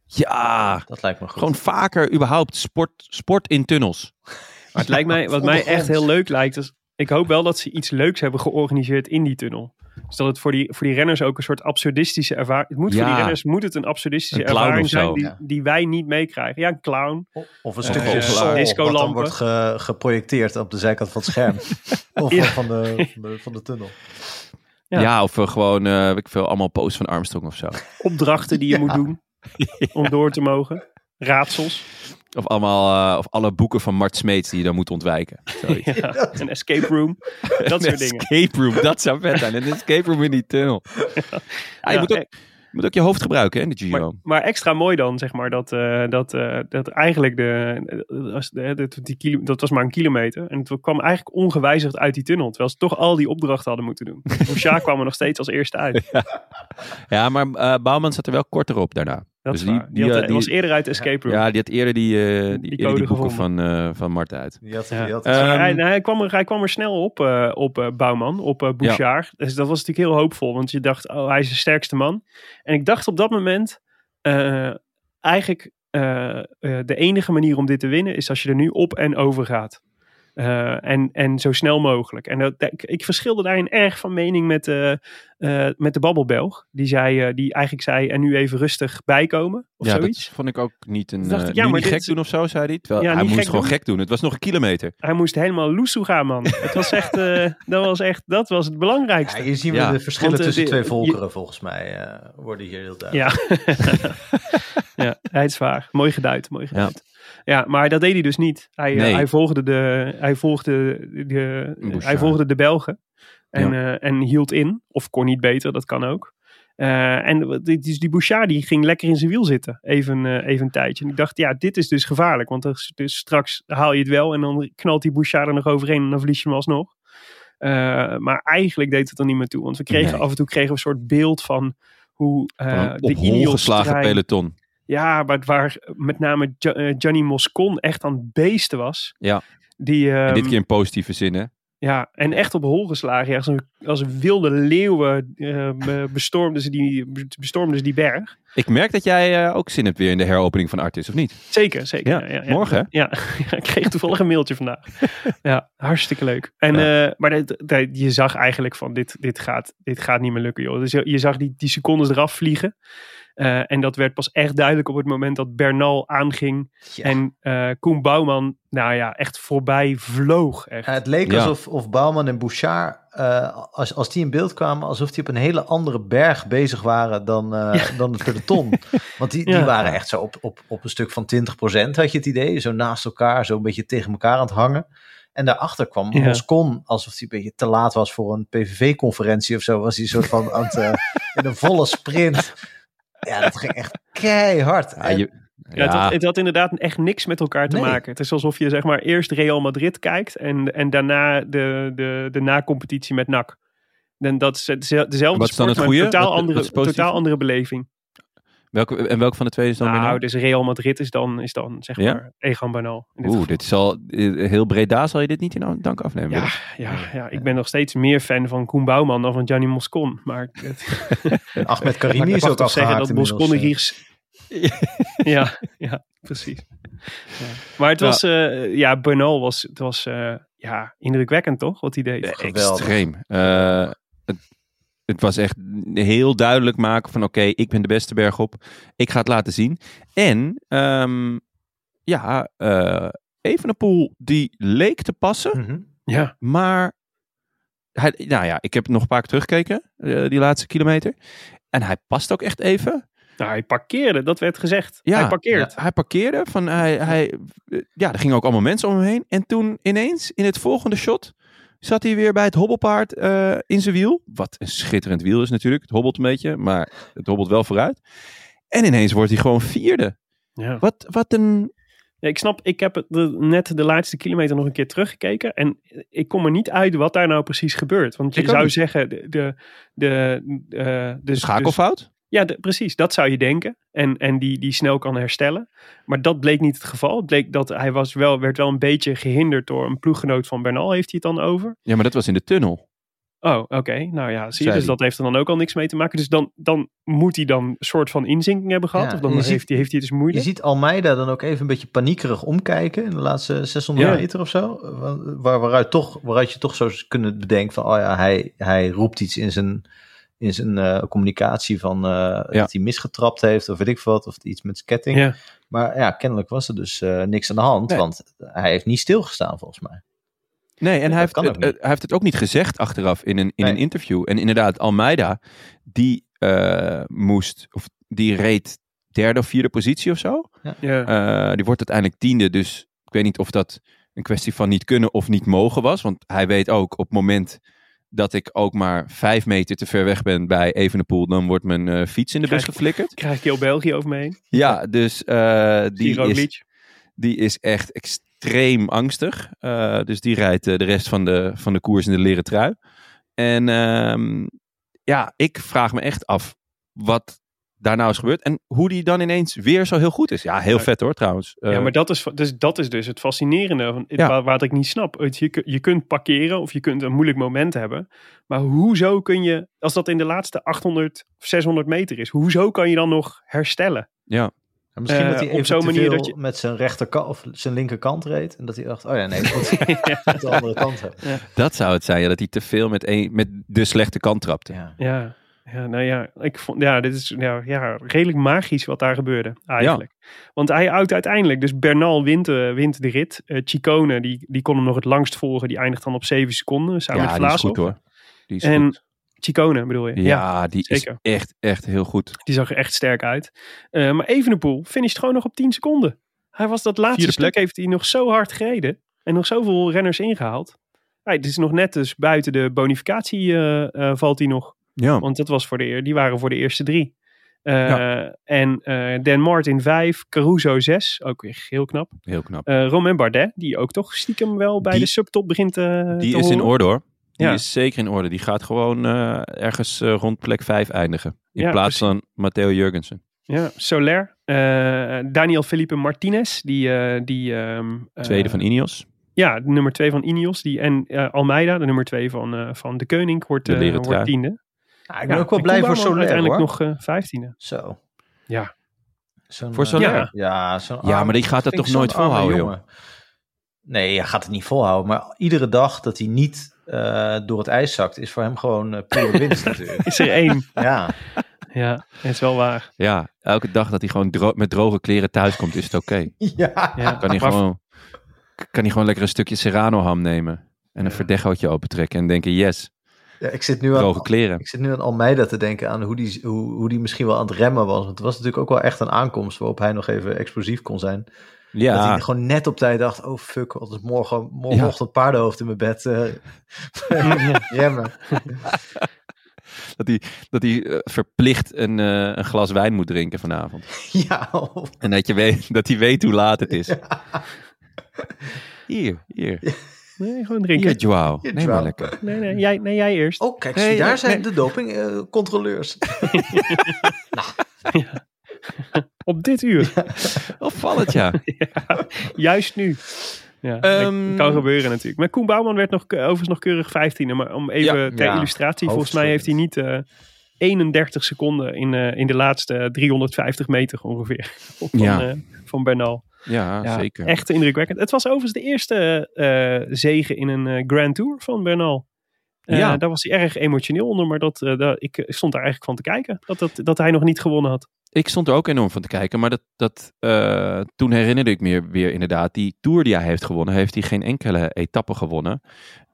Ja, Dat lijkt me goed. gewoon vaker überhaupt sport, sport in tunnels. Maar het lijkt mij, wat mij echt heel leuk lijkt, is ik hoop wel dat ze iets leuks hebben georganiseerd in die tunnel. Dus dat het voor die, voor die renners ook een soort absurdistische ervaring... Het moet voor die renners moet het een absurdistische Een clown ervaring of zo. zijn die, Ja. die wij niet meekrijgen. Ja, een clown. Of een stukje uh, sol wat dan discolampen. wordt ge- geprojecteerd op de zijkant van het scherm. of Ja. van, de, van, de, van de tunnel. Ja. Ja, of eh, gewoon, eh, weet ik veel, allemaal posts van Armstrong of zo. Opdrachten die je Ja. moet doen om door te mogen. Raadsels. Of, allemaal, eh, of alle boeken van Mart Smeets die je dan moet ontwijken. Ja, een escape room. Dat soort dingen. escape room, dat zou vet zijn. Een escape room in die tunnel. Ja, je, Ja, moet ook, eh, je moet ook je hoofd gebruiken hè, in de Giro. Maar, maar extra mooi dan, zeg maar, dat, eh, dat, dat eigenlijk de, als de, de- die kilo, dat was maar een kilometer. En het kwam eigenlijk ongewijzigd uit die tunnel. Terwijl ze toch al die opdrachten hadden moeten doen. Bouchard kwam er nog steeds als eerste uit. Ja, maar eh Bouwman zat er wel korter op daarna. Dat Dus is die-. Die, die, had, eh, die- was eerder uit de escape room. Ja, die had eerder die, eh, die, eerder boeken van, eh, van Mart uit. Die had, Ja. die had Eh, Maar hij, Ehm, nou, hij, kwam er, hij kwam er snel op, eh, op Bouwman, op Bouchard. Dus dat was natuurlijk heel hoopvol. Want je dacht, oh, hij is de sterkste man. En ik dacht op dat moment, eh, eigenlijk de enige manier om dit te winnen is als je er nu op en over gaat. Eh, en, en zo snel mogelijk. En dat, ik, ik verschilde daarin erg van mening met, eh, eh, met de Babbelbelg. Die, zei, die eigenlijk zei, en nu even rustig bijkomen. Of ja, zoiets. dat vond ik ook niet een... Dacht eh, ik, ja, nu maar niet dit gek is- doen of zo, zei hij. Terwijl Ja, hij moest gek gewoon doen. gek doen. Het was nog een kilometer. Hij moest helemaal loesoe gaan, man. Het was echt, eh, dat was echt, dat was het belangrijkste. Ja, hier zien we Ja, de verschillen want, tussen de- twee volkeren, volgens mij, eh, worden hier heel duidelijk. Ja. ja, hij is waar. Mooi geduid, mooi geduid. Ja. maar dat deed hij dus niet. Hij, eh, hij volgde de, hij volgde de, Bouchard. hij volgde de Belgen. En, Ja. eh, en hield in. Of kon niet beter, dat kan ook. Eh, en dus die Bouchard die ging lekker in zijn wiel zitten. Even, even een tijdje. En ik dacht, ja, dit is dus gevaarlijk. Want er- dus straks haal je het wel. En dan knalt die Bouchard er nog overheen. En dan verlies je hem alsnog. Maar eigenlijk deed het er niet meer toe. Want we kregen Nee. af en toe kregen we een soort beeld van hoe Van een de op geslagen peloton. Ja, maar waar met name Jo- eh, Gianni Moscon echt aan het beesten was. Ja. Die, En ehm, dit keer in positieve zin, hè? ja, en echt op hol geslagen. Ja, als, een, als een wilde leeuwen be- bestormden, ze die, bestormden ze die berg. Ik merk dat jij eh, ook zin hebt weer in de heropening van Artis, of niet? Zeker, zeker. Ja, morgen, hè? Ja, ja, ik kreeg toevallig een mailtje vandaag. ja, hartstikke leuk. En, eh, maar dat- dat- je zag eigenlijk van dit, dit, gaat, dit gaat niet meer lukken, joh. Dus je, je zag die, die secondes eraf vliegen. Eh, en dat werd pas echt duidelijk op het moment dat Bernal aanging. Ja. En eh, Koen Bouwman, nou ja, echt voorbij vloog. Echt. Ja, het leek Ja. alsof of Bouwman en Bouchard, eh, als, als die in beeld kwamen, alsof die op een hele andere berg bezig waren dan, eh, dan het peloton. Want die, die Ja. waren echt zo op, op, op een stuk van 20% had je het idee. Zo naast elkaar, zo een beetje tegen elkaar aan het hangen. En daarachter kwam Ja. Moscon, alsof hij een beetje te laat was voor een PVV-conferentie of zo. Was hij een soort van aan het, eh, in een volle sprint. Ja, dat ging echt keihard. Ja, En- je, Ja, het, had, het had inderdaad echt niks met elkaar te Nee. maken. Het is alsof je zeg maar eerst Real Madrid kijkt en, en daarna de, de, de na-competitie met NAC. En dat is dezelfde Wat is dan sport, het maar een totaal, Wat- wat andere, totaal andere beleving. welke, en welke van de twee is dan weer Nou, nou? dus Real Madrid is dan, is dan zeg Ja? maar Egan Bernal. in dit Oeh, geval. dit is al eh, heel Breda zal je dit niet in dank afnemen. Ja, ja, ja, ik ben nog steeds meer fan van Koen Bouwman dan van Gianni Moscon. Maar het, Ahmed Karimi is ook zeggen dat Moscon eh. Ja, ja, precies. Ja. Maar het was, eh, ja, Bernal was, het was eh, ja, indrukwekkend toch, wat hij deed. Extreem. Eh, het, het was echt heel duidelijk maken van oké, ik ben de beste berg op. Ik ga het laten zien. En ehm, ja, eh Evenepoel die leek te passen, Mhm. Ja, maar hij, nou ja, ik heb nog een paar keer teruggekeken, eh, die laatste kilometer. En hij past ook echt even. Nou, hij parkeerde, dat werd gezegd. Ja, hij parkeert. Hij parkeerde. Van, hij, hij, eh, ja, er gingen ook allemaal mensen om hem heen. En toen ineens, in het volgende shot, zat hij weer bij het hobbelpaard eh, in zijn wiel. Wat een schitterend wiel is natuurlijk. Het hobbelt een beetje, maar het hobbelt wel vooruit. En ineens wordt hij gewoon vierde. Ja. Wat, wat een... Ja, ik snap, ik heb de- net de laatste kilometer nog een keer teruggekeken. En ik kom er niet uit wat daar nou precies gebeurt. Want je Ik zou zeggen, de, de, de, eh, dus, Schakelfout? Ja, de- precies, dat zou je denken. En, en die, die snel kan herstellen. Maar dat bleek niet het geval. Het bleek dat hij was wel, werd wel een beetje gehinderd door een ploeggenoot van Bernal, heeft hij het dan over. Ja, maar dat was in de tunnel. Oh, oké. Nou ja, zie je, dus dat heeft er dan ook al niks mee te maken. Dus dan, dan moet hij dan een soort van inzinking hebben gehad. Ja, of dan je heeft, ziet- hij, heeft hij het dus Je moeilijk. ziet Almeida dan ook even een beetje paniekerig omkijken in de laatste 600 Ja. meter of zo. Waar, waaruit, toch, waaruit je toch zou kunnen bedenken van, oh ja, hij, hij roept iets in zijn, in zijn eh, communicatie van eh, dat hij misgetrapt heeft of weet ik wat, of iets met zijn ketting. Ja. Maar ja, kennelijk was er dus eh, niks aan de hand, Nee. want hij heeft niet stilgestaan volgens mij. Nee, en hij heeft, het, hij heeft het ook niet gezegd achteraf in een, in Nee. een interview. En inderdaad, Almeida, die eh, moest, of die reed derde of vierde positie of zo. Ja. Eh, die wordt uiteindelijk tiende, dus ik weet niet of dat een kwestie van niet kunnen of niet mogen was. Want hij weet ook op het moment dat ik ook maar vijf meter te ver weg ben bij Evenepoel, dan wordt mijn eh, fiets in de bus Krijg- geflikkerd. Krijg ik heel België over me heen. Ja, dus eh, Die is, die is echt extreem angstig. Eh, dus die rijdt de rest van de, van de koers in de leren trui. En ehm, ja, ik vraag me echt af wat daar nou is gebeurd. En hoe die dan ineens weer zo heel goed is. Ja, heel Ja. vet hoor trouwens. Ja, Eh, maar dat is, dus, dat is dus het fascinerende. Van, Ja. waar, wat ik niet snap. Je, je kunt parkeren of je kunt een moeilijk moment hebben. Maar hoezo kun je, als dat in de laatste 800 of 600 meter is, hoezo kan je dan nog herstellen? ja. En misschien Eh, dat hij op even zo'n te manier veel dat je- met zijn rechterkant of zijn linkerkant reed. En dat hij dacht, oh ja, nee, ik moet de andere kant hebben. Dat zou het zijn. Ja, dat hij te veel met, een, met de slechte kant trapte. Ja. Ja, ja nou ja, ik vond, ja, dit is ja, ja, redelijk magisch wat daar gebeurde eigenlijk. Want hij houdt uiteindelijk, dus Bernal wint, eh, wint de rit. Eh Chicone, die, die kon hem nog het langst volgen, die eindigt dan op 7 seconden samen Ja, met die is goed hoor. Die is En goed. Chicone bedoel je? Ja, die zeker. is echt, echt heel goed. Die zag er echt sterk uit. Eh, maar Evenepoel finisht gewoon nog op 10 seconden. Hij was dat laatste Vierde stuk, plek. heeft hij nog zo hard gereden. En nog zoveel renners ingehaald. Het is nog net dus buiten de bonificatie valt hij nog. Ja, Want dat was voor de, die waren voor de eerste drie. Eh, Ja. En eh Dan Martin 5, Caruso 6, ook weer heel knap. heel knap. Eh Romain Bardet, die ook toch stiekem wel bij Die- de subtop begint te Die te is in orde hoor. Die Ja. is zeker in orde. Die gaat gewoon ergens rond plek 5 eindigen. In Ja, plaats precies. van Matteo Jurgensen. Ja, Soler. Daniel Felipe Martinez, die... die ehm, Tweede van Ineos. Ja, de nummer 2 van Ineos. Die, en Almeida, de nummer 2 van, van de Koning, wordt, De wordt tiende. Ja, ik ben Ja, ook wel blij voor Soler uiteindelijk hoor. nog eh, vijftiende. Zo. Ja. Zo'n, Voor eh, Soler? Ja, zo'n Ja, maar die gaat dat toch nooit volhouden, jongen. Nee, hij gaat het niet volhouden. Maar iedere dag dat hij niet eh, door het ijs zakt, is voor hem gewoon pure winst natuurlijk. Is er één. Ja, ja, dat is wel waar. Ja, elke dag dat hij gewoon dro- met droge kleren thuis komt, is het oké. ja. Ja. Kan hij Maar- gewoon, kan hij gewoon lekker een stukje serrano ham nemen. En een verdegootje opentrekken en denken, yes, ja ik, zit nu aan, kleren. ik zit nu aan Almeida te denken aan hoe die, hoe, hoe die misschien wel aan het remmen was. Want het was natuurlijk ook wel echt een aankomst waarop hij nog even explosief kon zijn. Dat Ja, hij gewoon net op tijd dacht, oh fuck, wat is morgen, morgenochtend paardenhoofd in mijn bed. eh remmen. dat hij, dat hij eh, verplicht een, eh, een glas wijn moet drinken vanavond. Ja, oh. En dat, je weet, dat hij weet hoe laat het is. Hier, hier. Nee, gewoon drinken. Hier, Joao. Neem maar lekker. Nee, nee, jij, nee, jij eerst. oh kijk, Nee, zie, daar nee, zijn de dopingcontroleurs. Op dit uur. Opvallend, ja. Ja, juist nu. Ja, Ehm, dat kan gebeuren natuurlijk. Maar Koen Bouwman werd nog, overigens nog keurig 15e. Maar om even Ja, ter ja. illustratie. Volgens mij heeft hij niet eh, 31 seconden in, eh, in de laatste 350 meter ongeveer. Van, Ja. eh, van Bernal. Ja, Ja, zeker. Echt indrukwekkend. Het was overigens de eerste eh zege in een eh, Grand Tour van Bernal. Eh, Ja. Daar was hij erg emotioneel onder. Maar dat, dat, ik stond daar eigenlijk van te kijken. Dat, dat, dat hij nog niet gewonnen had. Ik stond er ook enorm van te kijken. Maar dat, dat, toen herinnerde ik me weer inderdaad. Die Tour die hij heeft gewonnen, heeft hij geen enkele etappe gewonnen.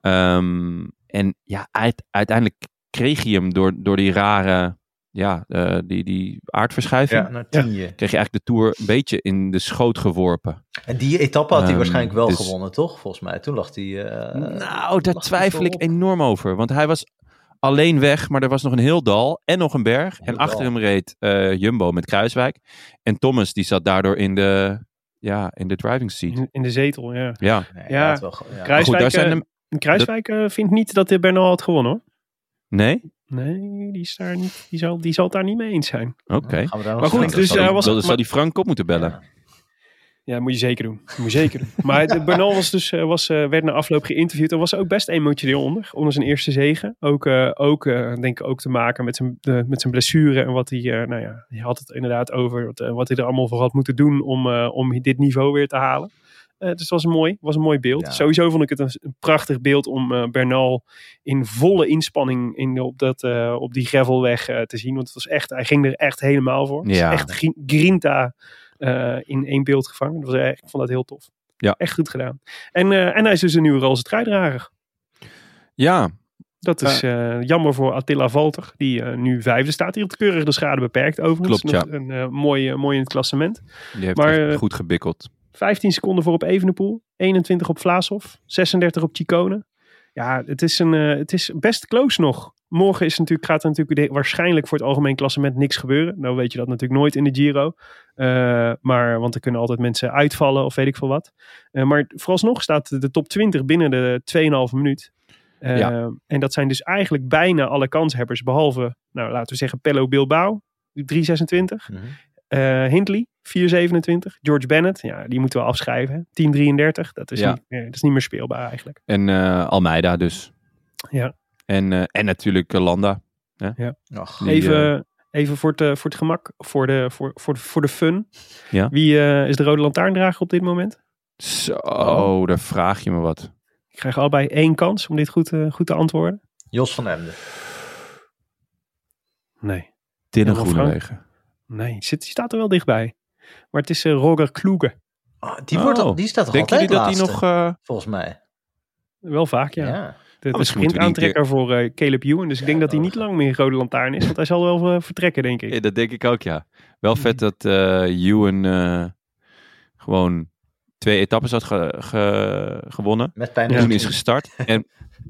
Ehm, en ja, uit- uiteindelijk kreeg hij hem door, door die rare, ja, eh, die, die aardverschuiving. Ja, naar tienje. Kreeg je eigenlijk de Tour een beetje in de schoot geworpen. En die etappe had hij Ehm, waarschijnlijk wel dus- gewonnen, toch? Volgens mij. Toen lag hij... eh, nou, daar hij twijfel ik enorm over. Want hij was alleen weg, maar er was nog een heel dal en nog een berg. Heel en achter dal. hem reed eh, Jumbo met Kruiswijk. En Thomas die zat daardoor in de, ja, in de driving seat. In, in de zetel, ja. Ja, Nee, Ja, hij wel ja. Kruiswijk, goed, daar zijn hem- Kruiswijk vindt niet dat de Bernal had gewonnen hoor. Nee? Nee, die, is daar niet, die, zal, die zal het daar niet mee eens zijn. Oké. Maar goed, dus, hij die- was- maar- zal die Frank op moeten bellen. Ja. Ja, moet je zeker doen. Moet je zeker doen. Maar de Bernal was dus, eh, was, eh, werd na afloop geïnterviewd en was ook best emotioneel onder. Onder zijn eerste zegen. Ook, eh, ook eh, denk ik ook te maken met zijn, de, met zijn blessure. En wat hij, eh, nou ja, hij had het inderdaad over wat, wat hij er allemaal voor had moeten doen om, eh, om dit niveau weer te halen. Eh, dus het was een mooi, was een mooi beeld. Ja. Sowieso vond ik het een, een prachtig beeld om eh, Bernal in volle inspanning in, op, dat, eh, op die gravelweg te zien. Want het was echt, hij ging er echt helemaal voor. Ja. Echt gri- grinta in één beeld gevangen. Dat was, echt- ik vond dat heel tof. Ja. Echt goed gedaan. En, en hij is dus een nieuwe roze truidrager. Ja, Dat is jammer voor Attila Valter, die nu vijfde staat. Die had keurig de schade beperkt overigens. Klopt, Nog Een mooi, mooi in het klassement. die heeft Maar, goed gebikkeld. 15 seconden voor op Evenepoel. 21 op Vlaashoff. 36 op Chicone. Ja, het is, een, eh, het is best close nog. Morgen is natuurlijk, gaat er natuurlijk waarschijnlijk voor het algemeen klassement niks gebeuren. Nou weet je dat natuurlijk nooit in de Giro. Eh, maar, want er kunnen altijd mensen uitvallen of weet ik veel wat. Eh, maar vooralsnog staat de top 20 binnen de 2,5 minuut. Ja. En dat zijn dus eigenlijk bijna alle kanshebbers. Behalve, nou laten we zeggen, Pello Bilbao. 3,26. Mhm. Hindley, 4,27. George Bennett, ja, die moeten we afschrijven. hè. 10,33. Dat, is Ja. niet, meer- dat is niet meer speelbaar eigenlijk. En eh, Almeida dus. Ja. En, eh, en natuurlijk eh, Landa. Ach, Die, even even voor, het, voor het gemak, voor de, voor, voor, de- voor de fun. Ja. Wie is de rode lantaarndrager op dit moment? Zo, daar vraag je me wat. Ik krijg allebei één kans om dit goed, goed te antwoorden. Jos van Emden. Nee. Dylan Ja, Groenewegen. Nee, zit, die staat er wel dichtbij. Maar het is eh, Roger Kloege. Ah, die, wordt al, Oh, die staat toch Denken altijd jullie dat nog... eh, volgens mij. Wel vaak, ja. Ja. De, de we die sprintaantrekker voor eh, Caleb Ewan. Dus ik denk dat hij niet lang meer rode lantaarn is. Want hij zal wel vertrekken, denk ik. Ja, dat denk ik ook, ja. Wel vet dat eh Ewan eh, gewoon twee etappes had ge- ge- gewonnen. Met pijn toen de is gestart. En,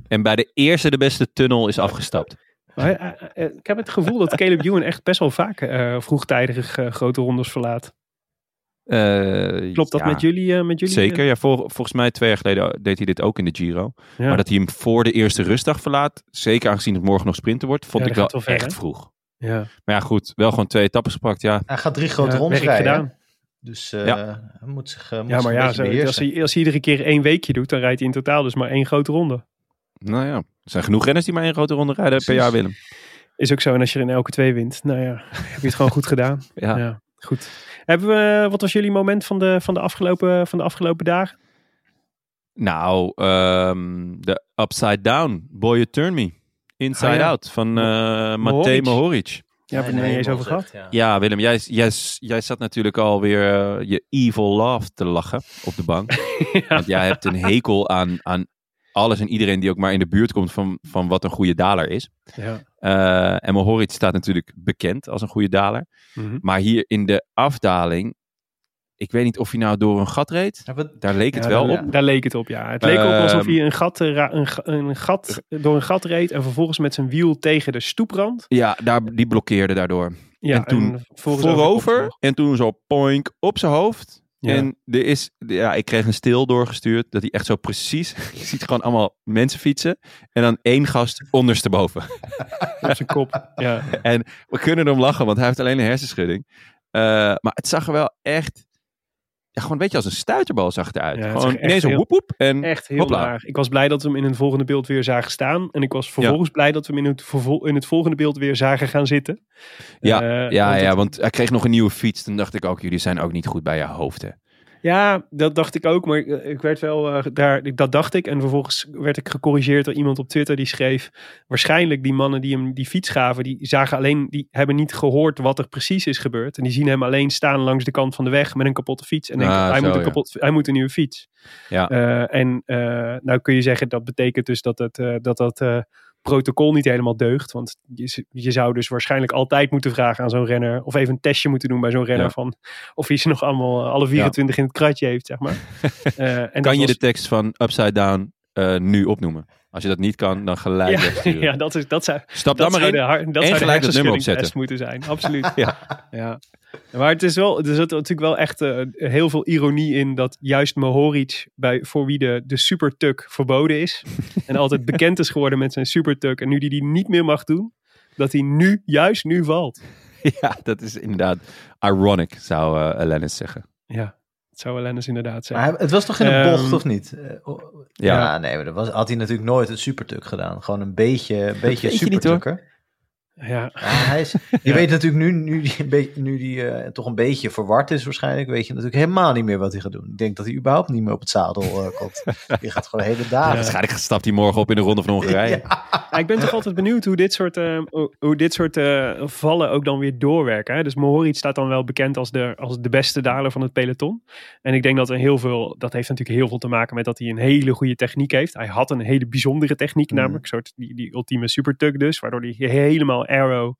en bij de eerste de beste tunnel is afgestapt. Maar ik heb het gevoel dat Caleb Ewan echt best wel vaak eh, vroegtijdig grote rondes verlaat. Eh, Klopt dat ja, met jullie? eh, met jullie Zeker, ja, vol- volgens mij twee jaar geleden deed hij dit ook in de Giro. Ja. Maar dat hij hem voor de eerste rustdag verlaat, zeker aangezien het morgen nog sprinten wordt, vond Ja, ik dat wel, gaat wel ver, echt hè? vroeg. ja. Maar ja, goed, wel gewoon twee etappes gepakt, ja. Hij gaat drie grote Ja, rondes rijden. gedaan. Dus eh, Ja. hij moet zich, eh, moet ja, zich maar een ja, zo, als, hij, als hij iedere keer één weekje doet, dan rijdt hij in totaal dus maar één grote ronde. Nou ja, er zijn genoeg renners die maar één grote ronde rijden per jaar, Willem. Is ook zo. En als je er in elke twee wint, nou ja, heb je het gewoon goed gedaan. Ja. Goed. Hebben we, wat was jullie moment van de, van de, afgelopen, van de afgelopen dagen? Nou, ehm, de Upside Down, Boy You Turn Me. Inside Oh ja. Out van eh Matej Mohoric. Ja, heb je het er eens over gehad? Ja, Willem, jij, jij, jij zat natuurlijk alweer eh, je evil love te lachen op de bank. Want jij hebt een hekel aan, aan alles en iedereen die ook maar in de buurt komt van, van wat een goede daler is. Ja. Eh en Mohoric staat natuurlijk bekend als een goede daler. Mhm. Maar hier in de afdaling, ik weet niet of hij nou door een gat reed. Ja, wat- Daar leek het Ja, wel daar, op. Daar leek het op, ja. Het leek op alsof Ehm, hij een gat, eh, een, een gat door een gat reed en vervolgens met zijn wiel tegen de stoeprand. Ja, daar, die blokkeerde daardoor. Ja, En toen Voorover en toen zo poink op zijn hoofd. Ja. En er is, ja, ik kreeg een stil doorgestuurd dat hij echt zo precies, je ziet gewoon allemaal mensen fietsen en dan één gast ondersteboven. op zijn kop. Ja. En we kunnen erom lachen, want hij heeft alleen een hersenschudding. Eh, maar het zag er wel echt, ja, gewoon een beetje als een stuiterbal zag het eruit. Ja, het gewoon ineens een en Echt heel Hopla. laag. Ik was blij dat we hem in een volgende beeld weer zagen staan. En ik was vervolgens blij dat we hem in het, vervol- in het volgende beeld weer zagen gaan zitten. ja, Eh, ja, want ja, het- want hij kreeg nog een nieuwe fiets. Toen dacht ik ook, jullie zijn ook niet goed bij je hoofd, hè. Ja, dat dacht ik ook. Maar ik, ik werd wel eh, daar, ik- dat dacht ik. En vervolgens werd ik gecorrigeerd door iemand op Twitter die schreef. Waarschijnlijk die mannen die hem die fiets gaven, die zagen alleen, die hebben niet gehoord wat er precies is gebeurd. En die zien hem alleen staan langs de kant van de weg met een kapotte fiets. En denken, Ah, hij, zo, moet een ja. kapot, hij moet een nieuwe fiets. Ja. Eh, en eh, nou kun je zeggen dat betekent dus dat het, eh, dat, dat eh, protocol niet helemaal deugt. Want je, je zou dus waarschijnlijk altijd moeten vragen aan zo'n renner. Of even een testje moeten doen bij zo'n renner. Ja. Van of hij ze nog allemaal eh, alle 24 in het kratje heeft, zeg maar. Eh, en kan je was- de tekst van Upside Down eh, nu opnomen? Als je dat niet kan, dan gelijk ja, ja, dat, is, dat zou, Stap dat dan maar in. de, dat en zou de gelijk dat nummer opzetten. moeten zijn. Absoluut. Ja. ja. Maar het is wel, er zit natuurlijk wel echt eh, heel veel ironie in dat juist Mohoric, bij, voor wie de, de supertuk verboden is, en altijd bekend is geworden met zijn supertuk, en nu die die niet meer mag doen, dat hij nu, juist nu valt. Ja, dat is inderdaad ironic, zou eh Alanis zeggen. Ja, dat zou Lennis inderdaad zijn. Maar het was toch in een bocht, Ehm, of niet? Eh, Ja. ja. nee, maar dat was, had hij natuurlijk nooit een supertuk gedaan. Gewoon een beetje, een beetje supertukker. Ja. Ja, hij is, je weet natuurlijk nu, nu die, een beetje- nu die eh, toch een beetje verward is waarschijnlijk, weet je natuurlijk helemaal niet meer wat hij gaat doen. Ik denk dat hij überhaupt niet meer op het zadel eh, komt. Je gaat gewoon de hele dagen. Waarschijnlijk stapt hij morgen op in de Ronde van Hongarije. Ja, ik ben toch altijd benieuwd hoe dit soort, eh, hoe- dit soort eh, vallen ook dan weer doorwerken. Hè? Dus Mohoric staat dan wel bekend als de, als de beste daler van het peloton. En ik denk dat er heel veel, dat heeft natuurlijk heel veel te maken met dat hij een hele goede techniek heeft. Hij had een hele bijzondere techniek, Mhm. namelijk een soort die, die ultieme supertuk dus, waardoor hij helemaal arrow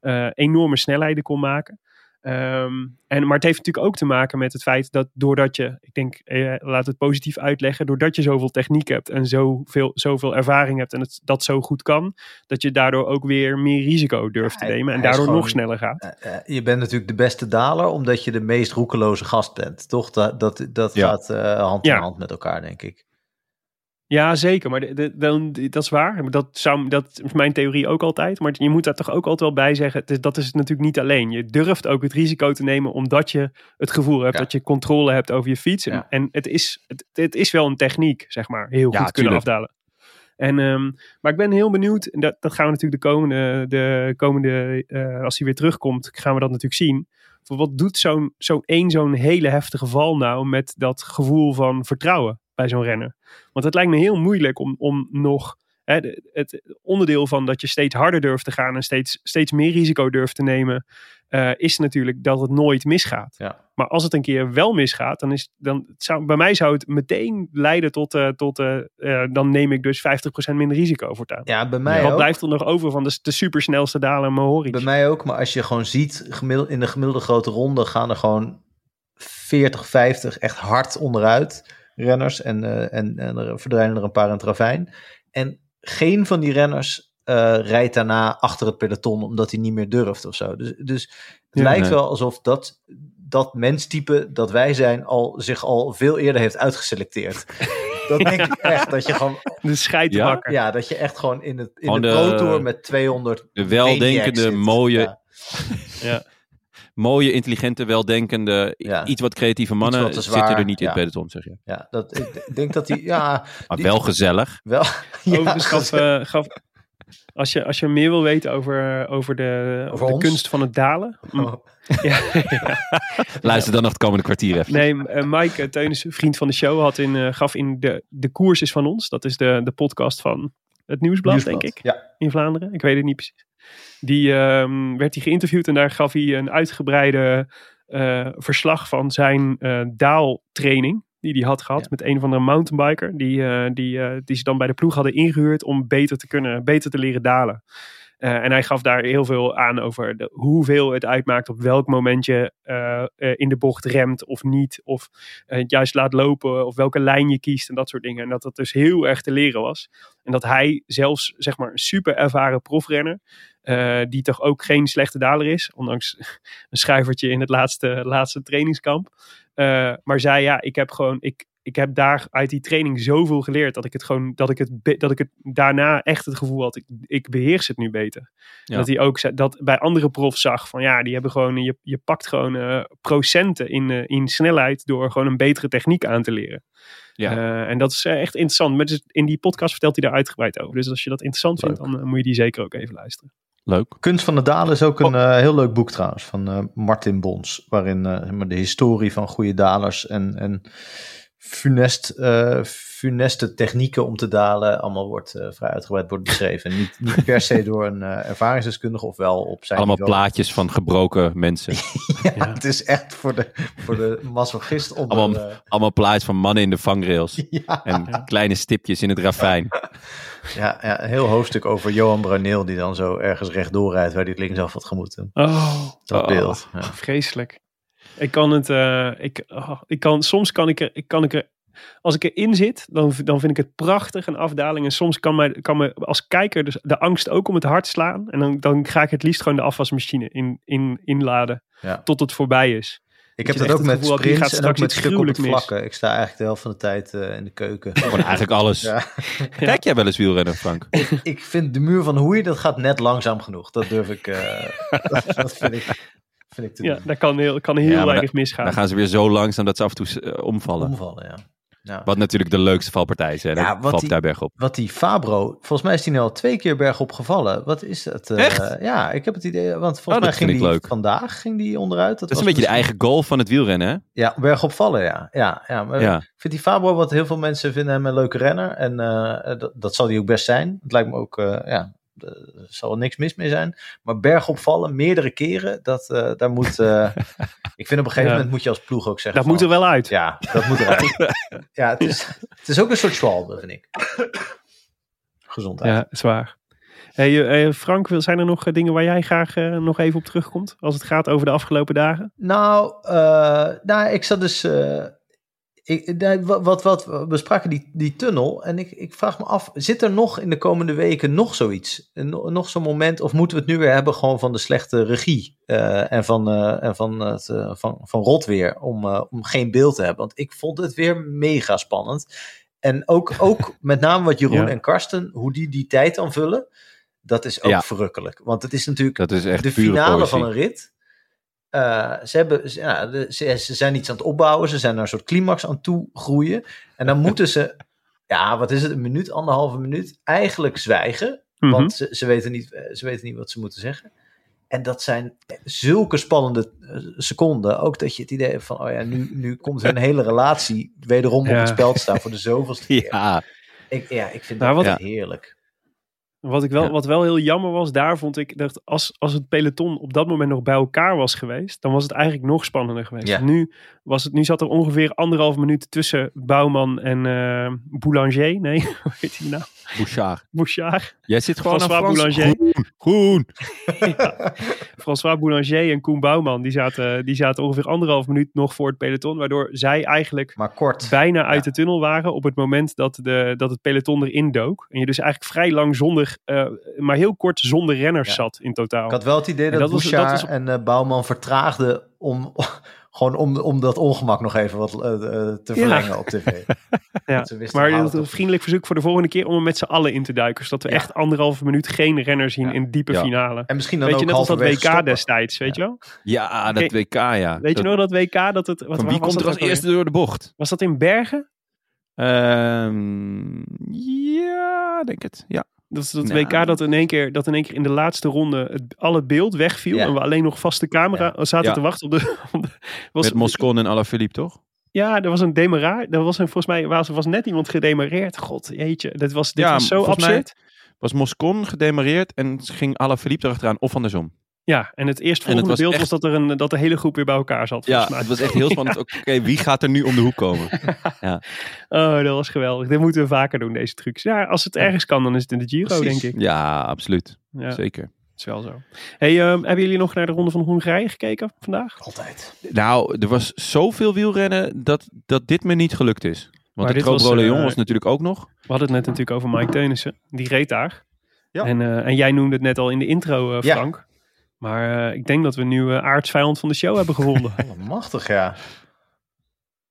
eh, enorme snelheden kon maken. Ehm, en, maar het heeft natuurlijk ook te maken met het feit dat doordat je, ik denk, eh, laat het positief uitleggen, doordat je zoveel techniek hebt en zoveel, zoveel ervaring hebt en het, dat zo goed kan, dat je daardoor ook weer meer risico durft te nemen en daardoor nog sneller gaat. Je bent natuurlijk de beste daler omdat je de meest roekeloze gast bent. Toch? Dat, dat, dat Ja. gaat eh, hand Ja. in hand met elkaar, denk ik. Ja, zeker. Maar de, de- dan- dat is waar. Dat, zou, dat is mijn theorie ook altijd. Maar je moet daar toch ook altijd wel bij zeggen. Het is, dat is het natuurlijk niet alleen. Je durft ook het risico te nemen omdat je het gevoel hebt Ja. dat je controle hebt over je fiets. En, Ja. en het, is, het, het is wel een techniek, zeg maar. Heel Ja, goed kunnen tuurlijk. afdalen. En, ehm, maar ik ben heel benieuwd. En dat, dat gaan we natuurlijk de komende, de komende eh, als hij weer terugkomt, gaan we dat natuurlijk zien. Voor Wat doet zo'n zo'n één zo'n hele heftige val nou met dat gevoel van vertrouwen bij zo'n renner? Want het lijkt me heel moeilijk om, om nog hè, het onderdeel van dat je steeds harder durft te gaan en steeds, steeds meer risico durft te nemen, eh, is natuurlijk dat het nooit misgaat. Ja. Maar als het een keer wel misgaat, dan is dan zou, bij mij zou het meteen leiden tot, eh, tot eh, dan neem ik dus 50% minder risico voortaan. Ja, bij mij Wat ook. blijft er nog over van de, de supersnelste daler Mohoric? Bij mij ook, maar als je gewoon ziet, gemiddeld, in de gemiddelde grote ronde gaan er gewoon 40, 50 echt hard onderuit renners. En, eh, en, en er verdwijnen er een paar in het ravijn. En geen van die renners eh, rijdt daarna achter het peloton omdat hij niet meer durft of zo. Dus, dus het Ja, lijkt nee. wel alsof dat, dat menstype dat wij zijn al, zich al veel eerder heeft uitgeselecteerd. dat denk ik echt, dat je gewoon De scheidbakker. ja, dat je echt gewoon in, het, in de, de- Pro Tour met 200 De weldenkende, mooie, Ja. Mooie, intelligente, weldenkende, Ja. iets wat creatieve mannen wat zitten er niet in ja. het peloton, zeg je. Ja, dat, ik denk dat hij, ja, Maar Die- wel gezellig. wel. Overigens gaf, eh, gaf, Als je, als je meer wil weten over, over de, Over de kunst van het dalen. Oh. Ja, ja. Luister dan nog het komende kwartier even. Nee, eh, Mike uh, Teunissen, vriend van de show, had in, eh, gaf in de, de Koers is van ons. Dat is de, de podcast van het Nieuwsblad, Nieuwsblad. denk ik, Ja. in Vlaanderen. Ik weet het niet precies. Die ehm, werd hij geïnterviewd en daar gaf hij een uitgebreide eh, verslag van zijn eh, daaltraining. Die hij had gehad Ja. met een of andere mountainbiker. Die, eh, die, die ze dan bij de ploeg hadden ingehuurd om beter te kunnen, beter te leren dalen. En hij gaf daar heel veel aan over de, hoeveel het uitmaakt op welk moment je in de bocht remt of niet. Of het juist laat lopen of welke lijn je kiest en dat soort dingen. En dat dat dus heel erg te leren was. En dat hij zelfs zeg maar een super ervaren profrenner, eh, die toch ook geen slechte daler is, ondanks een schuivertje in het laatste, laatste trainingskamp. Eh, maar zei ja, ik heb gewoon, ik, ik heb daar uit die training zoveel geleerd dat ik het gewoon, dat ik het, dat ik het daarna echt het gevoel had, ik, ik beheers het nu beter. Ja. Dat hij ook dat bij andere profs zag van ja, die hebben gewoon, je, je pakt gewoon eh, procenten in, in snelheid door gewoon een betere techniek aan te leren. Ja. En dat is echt interessant. Maar dus in die podcast vertelt hij daar uitgebreid over. Dus als je dat interessant vindt, dan moet je die zeker ook even luisteren. Leuk. Kunst van de Dalen is ook een eh, heel leuk boek trouwens van eh, Martin Bons. Waarin eh, maar de historie van goede dalers en, en funest, eh, funeste technieken om te dalen allemaal wordt eh, vrij uitgebreid wordt beschreven. Niet, niet per se door een eh, ervaringsdeskundige of wel op zijn Allemaal niveau. plaatjes van gebroken mensen. Ja, Ja. Het is echt voor de, voor de masochist onder... Allemaal- Allemaal plaatjes van mannen in de vangrails. ja, En kleine stipjes in het ravijn. ja, ja, een heel hoofdstuk over Johan Bruineel die dan zo ergens rechtdoor rijdt waar hij het linksaf had gemoeten. Oh, Dat Oh. beeld. Ja. vreselijk. Ik kan het, eh, ik, oh, ik kan, soms kan ik er, ik kan ik er, als ik erin zit, dan, dan vind ik het prachtig, een afdaling. En soms kan, mij, kan me als kijker dus de angst ook om het hart slaan. En dan, dan ga ik het liefst gewoon de afwasmachine in, in, inladen, Ja. tot het voorbij is. Ik heb dat ook met sprints gaat en ook met stuk op het vlakken. Ik sta eigenlijk de helft van de tijd eh, in de keuken. Gewoon eigenlijk alles. Ja. Kijk jij wel eens wielrennen, Frank? ik vind de muur van Hoei, dat gaat net langzaam genoeg. Dat durf ik, eh, dat, dat vind ik, vind ik te Ja, doen. daar kan heel, kan heel Ja, maar weinig misgaan. Dan gaan ze weer zo langzaam dat ze af en toe eh, omvallen. Omvallen, ja. Ja. Wat natuurlijk de leukste valpartij is. Hè? Ja, valt die- daar berg op. Wat die Fabro, volgens mij is die nu al twee keer bergop gevallen. Wat is dat? Echt? Ja, ik heb het idee, want volgens Oh, mij ging die leuk. vandaag ging die onderuit. Dat is was een beetje de misschien- eigen goal van het wielrennen, hè? Ja, bergop vallen, ja. Ja, ja maar Ja. ik vind die Fabro, wat heel veel mensen vinden hem een leuke renner. En eh, dat, dat zal hij ook best zijn. Het lijkt me ook, eh, ja, er zal niks mis mee zijn. Maar bergop vallen, meerdere keren, dat, eh, daar moet... eh, ik vind op een gegeven Ja. moment moet je als ploeg ook zeggen dat moet er wel uit. Ja, dat moet eruit. ja, het is, het is ook een soort schwalbe, vind ik. Gezondheid. Ja, zwaar. Hey, eh, Frank, wil- zijn er nog eh, dingen waar jij graag eh, nog even op terugkomt? Als het gaat over de afgelopen dagen? Nou, eh, nou, ik zat dus. eh, ik, nee, wat, wat, we bespraken die, die tunnel. En ik, ik vraag me af: zit er nog in de komende weken nog zoiets? Een- Nog zo'n moment? Of moeten we het nu weer hebben gewoon van de slechte regie? eh, en van, eh, en van, het, eh, van, van rotweer. Om, eh, om geen beeld te hebben. Want ik vond het weer mega spannend. En ook, ook met name wat Jeroen Ja. en Karsten, hoe die die tijd dan vullen. Dat is ook Ja. verrukkelijk. Want het is natuurlijk Dat is echt de finale poëzie. van een rit. Eh, ze, hebben, ze- ja, de- ze, ze zijn iets aan het opbouwen. Ze zijn naar een soort climax aan toe groeien. En dan moeten ze, ja, wat is het, een minuut, anderhalve minuut, eigenlijk zwijgen. Mhm. Want ze, ze, weten niet, eh, ze weten niet wat ze moeten zeggen. En dat zijn zulke spannende eh, seconden. Ook dat je het idee hebt van, oh ja, nu, nu komt hun hele relatie wederom op het spel te staan voor de zoveelste keer. Ja, Ik, ja, ik vind Nou, dat wat- heerlijk. Wat, ik wel, Ja. wat wel heel jammer was, daar vond ik dat als, als het peloton op dat moment nog bij elkaar was geweest, dan was het eigenlijk nog spannender geweest. Ja. Nu, was het, nu zat er ongeveer anderhalf minuut tussen Bouwman en eh, Boulanger. Nee, hoe heet die nou? Bouchard. Bouchard. Jij zit gewoon aan François Frans. Boulanger. Groen. François Boulanger en Koen Bouwman, die zaten, die zaten ongeveer anderhalf minuut nog voor het peloton, waardoor zij eigenlijk Maar kort. bijna uit Ja. de tunnel waren op het moment dat, de, dat het peloton erin dook. En je dus eigenlijk vrij lang zonder, eh, maar heel kort zonder renners Ja. zat in totaal. Ik had wel het idee En dat, dat was- Bouchard dat was- en eh, Bouwman vertraagden om, gewoon om, om dat ongemak nog even wat eh, eh, te Ja. verlengen op tv. Ja, Maar een op. vriendelijk verzoek voor de volgende keer om er met z'n allen in te duiken. Zodat we Ja. echt anderhalve minuut geen renners zien Ja. in diepe Ja. finale. En misschien dan Weet je, ook net als dat WK stoppen. destijds, weet je wel? Ja, dat. WK, ja. Weet Dat- je nog dat WK dat het... Wat, Van wie komt er als eerste door de bocht? Was dat in Bergen? Ehm, ja, denk het. Ja. Dat is dat Nou. WK dat in één keer, dat in één keer in de laatste ronde het, al het beeld wegviel. Ja. En we alleen nog vast de camera zaten Ja. te wachten op de... Op de was, Met Moscon en Alaphilippe, toch? Ja, er was een demaraar. Er was een, volgens mij was, was net iemand gedemareerd. God, jeetje. Dit was, dit Ja, was zo absurd. Was Moscon gedemareerd en ging Alaphilippe erachteraan of andersom. Ja, en het eerstvolgende was beeld echt- was dat, er een, dat de hele groep weer bij elkaar zat. Ja, volgens mij. het was echt heel spannend. Oké, wie gaat er nu om de hoek komen? Oh, dat was geweldig. Dit moeten we vaker doen, deze trucs. Ja, als het ergens kan, dan is het in de Giro, Precies. denk ik. Ja, absoluut. Ja, Zeker. is wel zo. Hey, ehm, hebben jullie nog naar de Ronde van Hongarije gekeken vandaag? Altijd. Nou, er was zoveel wielrennen dat, dat dit me niet gelukt is. Want Maar de was, Leon eh, was natuurlijk ook nog. We hadden het net natuurlijk over Mike Teunissen. Die reed daar. Ja. En, eh, en jij noemde het net al in de intro, eh, Ja. Frank. Maar eh, ik denk dat we nu uh, aardsvijand van de show hebben gevonden. Oh, machtig, ja.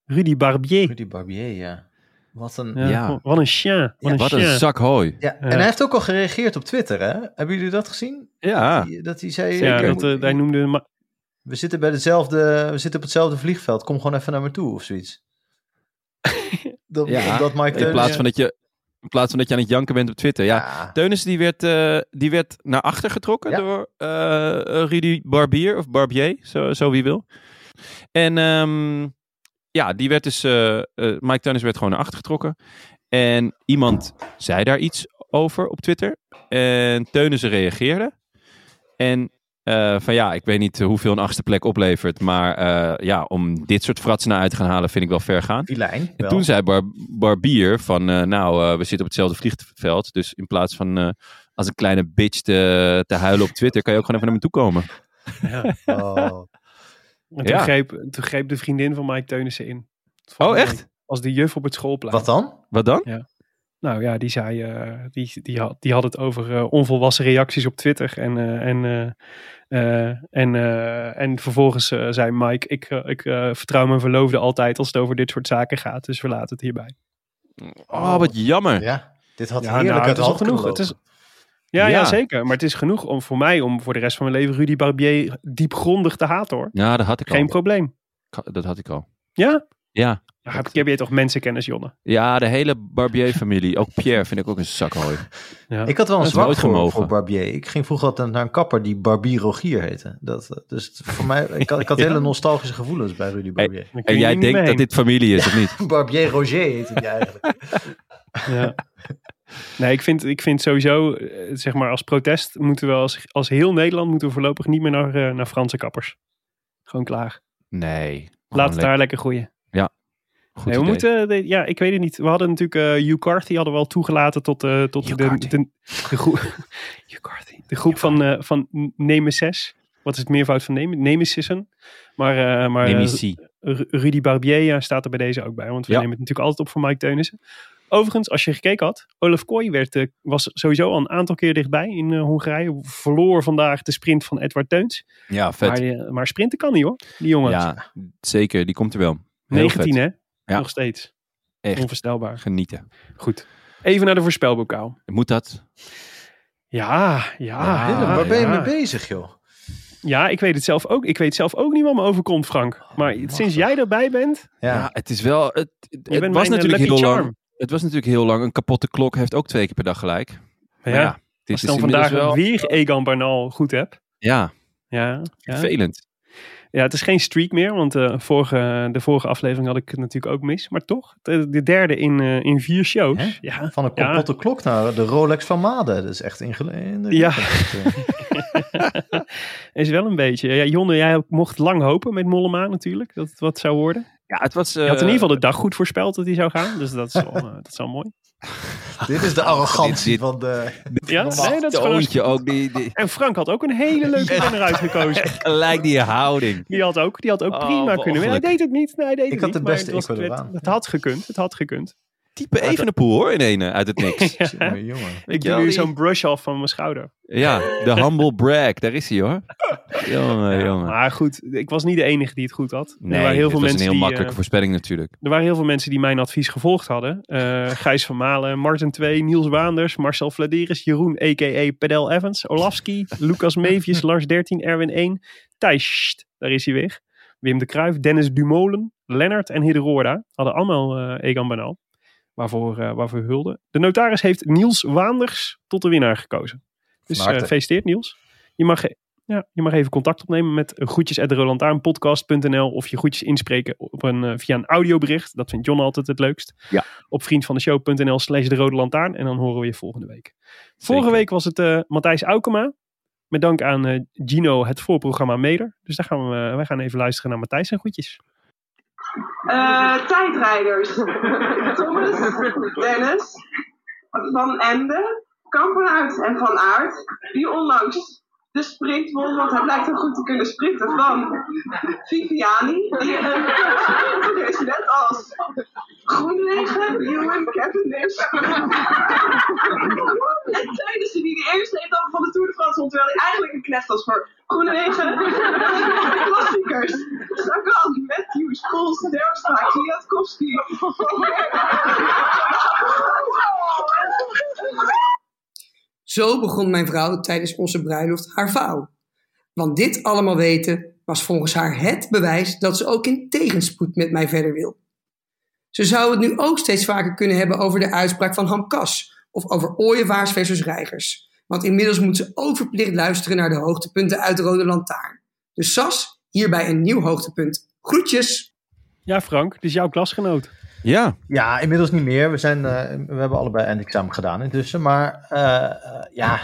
Rudy Barbier. Rudy Barbier, ja. Wat een... Ja, Ja. Wat een chien. Wat Ja, een Wat chien. een zak hooi. Ja, en hij heeft ook al gereageerd op Twitter, hè? Hebben jullie dat gezien? Ja. Dat hij zei, Ja, dat, moet- eh, hij noemde... We zitten bij dezelfde, we zitten op hetzelfde vliegveld. Kom gewoon even naar me toe of zoiets. dat, Ja, dat Mike In plaats, van dat je, in plaats van dat je aan het janken bent op Twitter. Ja, Ja. Teunissen die werd, eh, die werd naar achter getrokken Ja. door eh, Rudy Barbier of Barbier, zo, zo wie wil. En ehm, ja, die werd dus, eh, Mike Teunissen werd gewoon naar achter getrokken. En iemand zei daar iets over op Twitter. En Teunissen reageerde. En eh, van ja, ik weet niet hoeveel een achtste plek oplevert. Maar eh, ja, om dit soort fratsen naar uit te gaan halen vind ik wel ver gaan. Filijn, En wel. toen zei Bar- Barbier van, eh, nou, eh, we zitten op hetzelfde vliegveld. Dus in plaats van eh, als een kleine bitch te, te huilen op Twitter, kan je ook gewoon even naar me toe komen. Oh. En toen, Ja. greep, toen greep de vriendin van Mike Teunissen in. Oh, echt? Als de juf op het schoolplein. Wat dan? Wat dan? Nou ja, die zei, eh, die, die, had, die had het over eh, onvolwassen reacties op Twitter. En, eh, en, eh, en, eh, en vervolgens eh, zei Mike, ik, ik eh, vertrouw mijn verloofde altijd als het over dit soort zaken gaat. Dus we laten het hierbij. Oh, wat jammer. Ja, dit had Ja, heerlijk nou, het is al genoeg. Het is-. Ja, ja. Ja. zeker. Maar het is genoeg om voor mij om voor de rest van mijn leven Rudy Barbier diepgrondig te haten hoor. Ja, dat had ik Geen al. probleem. Dat had ik al. Ja? Ja. Ja, heb, heb je toch mensenkennis, Jonne? Ja, de hele Barbier-familie. Ook Pierre vind ik ook een zakhooi. Ja. Ik had wel een zwak nooit voor, gemogen. voor Barbier. Ik ging vroeger altijd naar een kapper die Barbier Rogier heette. Dat, eh, dus voor mij, ik had, ik had Ja. hele nostalgische gevoelens bij Rudy Barbier. En jij denkt dat dit familie is, of niet? Barbier Roger heette die eigenlijk. Ja. Nee, ik vind, ik vind sowieso, eh, zeg maar als protest moeten we als, als heel Nederland moeten we voorlopig niet meer naar, eh, naar Franse kappers. Gewoon klaar. Nee. Laat het daar lekker groeien. Goed Nee, we idee. moeten, de- ja, ik weet het niet. We hadden natuurlijk eh Hugh Carthy hadden we al toegelaten tot, eh, tot de, de, de, groep, de groep van, eh van Nemesis. Wat is het meervoud van Nem Nemesissen? Maar, eh, maar eh, Rudy Barbier ja, staat er bij deze ook bij. Want we Ja. nemen het natuurlijk altijd op voor Mike Teunissen. Overigens, als je gekeken had, Olaf Kooi werd, eh, was sowieso al een aantal keer dichtbij in eh, Hongarije. Verloor vandaag de sprint van Edward Teuns. Ja, vet. Maar, eh, maar sprinten kan niet hoor, die jongen. Ja, zeker. Die komt er wel. Heel 19 vet. hè? Ja. Nog steeds. Echt. Onvoorstelbaar. Genieten. Goed. Even naar de voorspelbokaal. Moet dat? Ja, ja. Ja, Willem, ja, waar ben je mee bezig, joh? Ja, ik weet het zelf ook. Ik weet zelf ook niet wat me overkomt, Frank. Maar sinds jij erbij bent, Ja, Ja, het is wel... Het, het je het bent was mijn, eh, natuurlijk lucky heel charm. lang. Het was natuurlijk heel lang. Een kapotte klok heeft ook twee keer per dag gelijk. Maar ja, ja, dit als je is dan vandaag wel... weer Egan Bernal goed hebt. Ja, Ja, ja. vervelend. Ja, het is geen streak meer, want eh, vorige, de vorige aflevering had ik het natuurlijk ook mis. Maar toch, de, de derde in, eh, in vier shows. Ja, van een Ja. kapotte klok naar de Rolex van Maden. Dat is echt ingeleend. Ja. is wel een beetje. Ja, Jonne, jij mocht lang hopen met Mollema natuurlijk, dat het wat zou worden. Ja, het was... Je had in ieder geval de dag goed voorspeld dat hij zou gaan. Dus dat is wel, eh, dat is wel mooi. Dit is de arrogantie Dit- van de... Ja, nee, dat is ook. Die, die, En Frank had ook een hele leuke renner uitgekozen. gelijk die houding. Die had ook, die had ook Oh, prima kunnen winnen. Hij deed het niet. Nee, hij deed Ik het had niet, de maar beste het, was, het, het had gekund. Het had gekund. Type even een poel hoor, in ene uit het niks. Jongen, jongen. Ik doe nu zo'n brush-off van mijn schouder. Ja, de humble brag. Daar is hij hoor. Jongen, jongen. Maar goed, ik was niet de enige die het goed had. er Nee, waren heel veel was mensen een heel die, makkelijke eh, voorspelling natuurlijk. er waren heel veel mensen die mijn advies gevolgd hadden. Eh, Gijs van Malen, Martin 2, Niels Waanders, Marcel Vladeris, Jeroen a.k.a. Pedel Evans, Olafski, Lucas Mevius, Lars 13, Erwin 1, Thijs, Sst, daar is hij weer. Wim de Kruijf, Dennis Dumolen, Lennart en Hidde Roorda hadden allemaal eh Egan Bernal. Waarvoor, uh, waarvoor hulde. De notaris heeft Niels Waanders tot de winnaar gekozen. Dus uh, gefeliciteerd Niels. Je mag, ja, je mag even contact opnemen met groetjes.rolantaarnpodcast.nl of je groetjes inspreken op een, uh, via een audiobericht. Dat vindt John altijd het leukst. Ja. Op vriendvandeshow.nl slash de rode lantaarn. En dan horen we je volgende week. Vorige week was het Matthijs Aukema. Met dank aan Gino het voorprogramma Meder. Dus daar gaan we, wij gaan even luisteren naar Matthijs en groetjes. Uh, tijdrijders. Thomas, Dennis, Van Ende, Kampenuit en Van Aert. Die onlangs de sprint won, want hij blijkt hem goed te kunnen sprinten van Viviani. Die uh, is net als Groenwegen, Ewan, Cavendish. en tijdens die de eerste etappe van de Tour de France won, terwijl hij eigenlijk een knecht was voor Groenwegen. Klassiekers. Sagan, Matthews, Poels, Derstra, Kwiatkowski. Zo begon mijn vrouw tijdens onze bruiloft haar vouw. Want dit allemaal weten was volgens haar het bewijs dat ze ook in tegenspoed met mij verder wil. Ze zou het nu ook steeds vaker kunnen hebben over de uitspraak van Hamkas of over ooievaars versus reigers. Want inmiddels moet ze ook verplicht luisteren naar de hoogtepunten uit de Rode Lantaarn. Dus Sas, hierbij een nieuw hoogtepunt. Groetjes! Ja Frank, dit is jouw klasgenoot. Ja. Ja, inmiddels niet meer. We, zijn, uh, we hebben allebei eindexamen gedaan intussen. Maar uh, ja,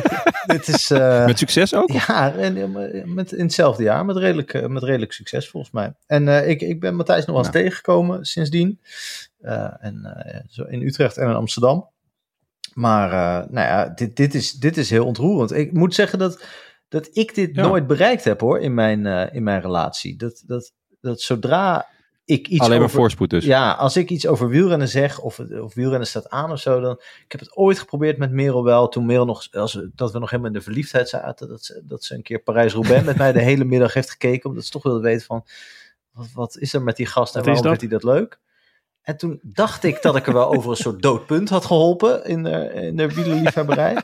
dit is... Uh, met succes ook? Ja, en, met, in hetzelfde jaar. Met redelijk, met redelijk succes volgens mij. En ik, ik ben Matthijs nog wel eens ja. tegengekomen sindsdien. en, zo in Utrecht en in Amsterdam. Maar nou ja, dit, dit, is, dit is heel ontroerend. Ik moet zeggen dat, dat ik dit ja. nooit bereikt heb hoor, in mijn, in mijn relatie. Dat, dat, dat zodra ik iets Alleen maar over, voorspoed dus. Ja, als ik iets over wielrennen zeg of, of wielrennen staat aan of zo, dan... Ik heb het ooit geprobeerd met Merel wel, toen Merel nog, als, dat we nog helemaal in de verliefdheid zaten, dat ze, dat ze een keer Parijs-Roubaix met mij de hele middag heeft gekeken, omdat ze toch wilde weten van, wat, wat is er met die gast en waarom vindt hij dat leuk? En toen dacht ik dat ik er wel over een soort doodpunt had geholpen in de, in de wielerliefhebberij.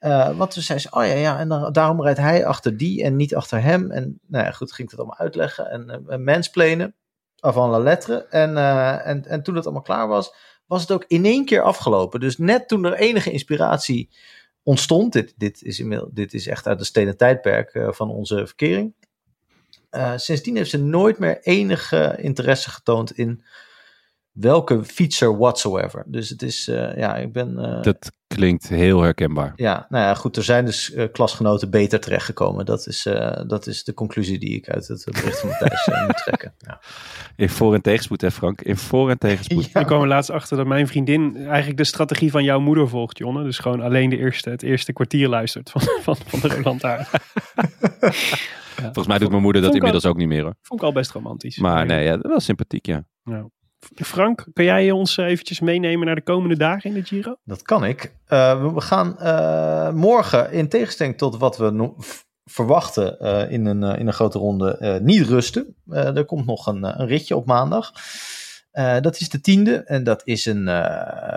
Uh, want toen zei ze, oh ja, ja, en dan, daarom rijdt hij achter die en niet achter hem. En nou ja, goed, ging ik het allemaal uitleggen en uh, mansplainen van la lettre. En, uh, en, en toen het allemaal klaar was, was het ook in één keer afgelopen. Dus net toen er enige inspiratie ontstond, dit, dit, is, dit is echt uit de stenen tijdperk uh, van onze verkering. Sindsdien heeft ze nooit meer enige interesse getoond in welke fietser whatsoever. Dus het is, uh, ja, ik ben... Uh, dat klinkt heel herkenbaar. Ja, nou ja, goed, er zijn dus uh, klasgenoten beter terechtgekomen. Dat is, dat is de conclusie die ik uit het bericht van Matthijs moet trekken. Ja. In voor- en tegenspoed, hè Frank? In voor- en tegenspoed. Ja. Ik kwam er laatst achter dat mijn vriendin eigenlijk de strategie van jouw moeder volgt, Jonne. Dus gewoon alleen de eerste, het eerste kwartier luistert van, van, van de Roland daar. Ja. Volgens mij doet mijn moeder dat inmiddels al, ook niet meer hoor. Vond ik al best romantisch. Maar nee, ja, wel sympathiek, ja. Nou. Frank, kan jij ons eventjes meenemen naar de komende dagen in de Giro? Dat kan ik. Uh, we gaan uh, morgen, in tegenstelling tot wat we verwachten in, een, in een grote ronde, niet rusten. er komt nog een, een ritje op maandag. Dat is de tiende en dat is een,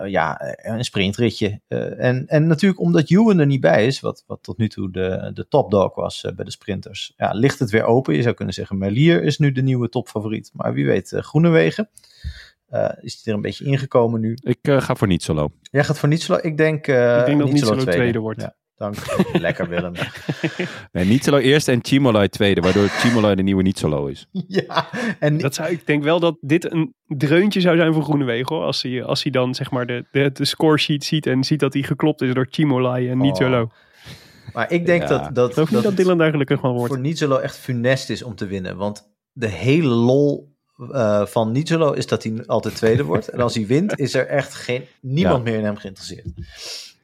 ja, een sprintritje. en, en natuurlijk omdat Ewan er niet bij is, wat, wat tot nu toe de, de topdog was bij de sprinters, ja, ligt het weer open. Je zou kunnen zeggen, Merlier is nu de nieuwe topfavoriet. Maar wie weet, Groenewegen. Is hij er een beetje ingekomen nu? Ik ga voor niet solo. Jij gaat voor niet solo? Ik denk, ik denk dat niet solo tweede, tweede wordt. Ja, dank. Lekker Willem. nee, niet solo eerste en Chimolai tweede, waardoor Chimolai de nieuwe niet solo is. ja, en dat zou, ik denk wel dat dit een dreuntje zou zijn voor Groenewegen. Hoor. Als, hij, als hij dan zeg maar de, de, de scoresheet ziet en ziet dat hij geklopt is door Chimolai en niet Oh. solo. Maar ik denk Ja. dat, dat, Ik geloof niet dat Dylan daar gelukkig van wordt. voor Nizolo echt funest is om te winnen. Want de hele lol uh, van Nizolo is dat hij altijd tweede wordt. En als hij wint, is er echt geen, niemand meer in hem geïnteresseerd.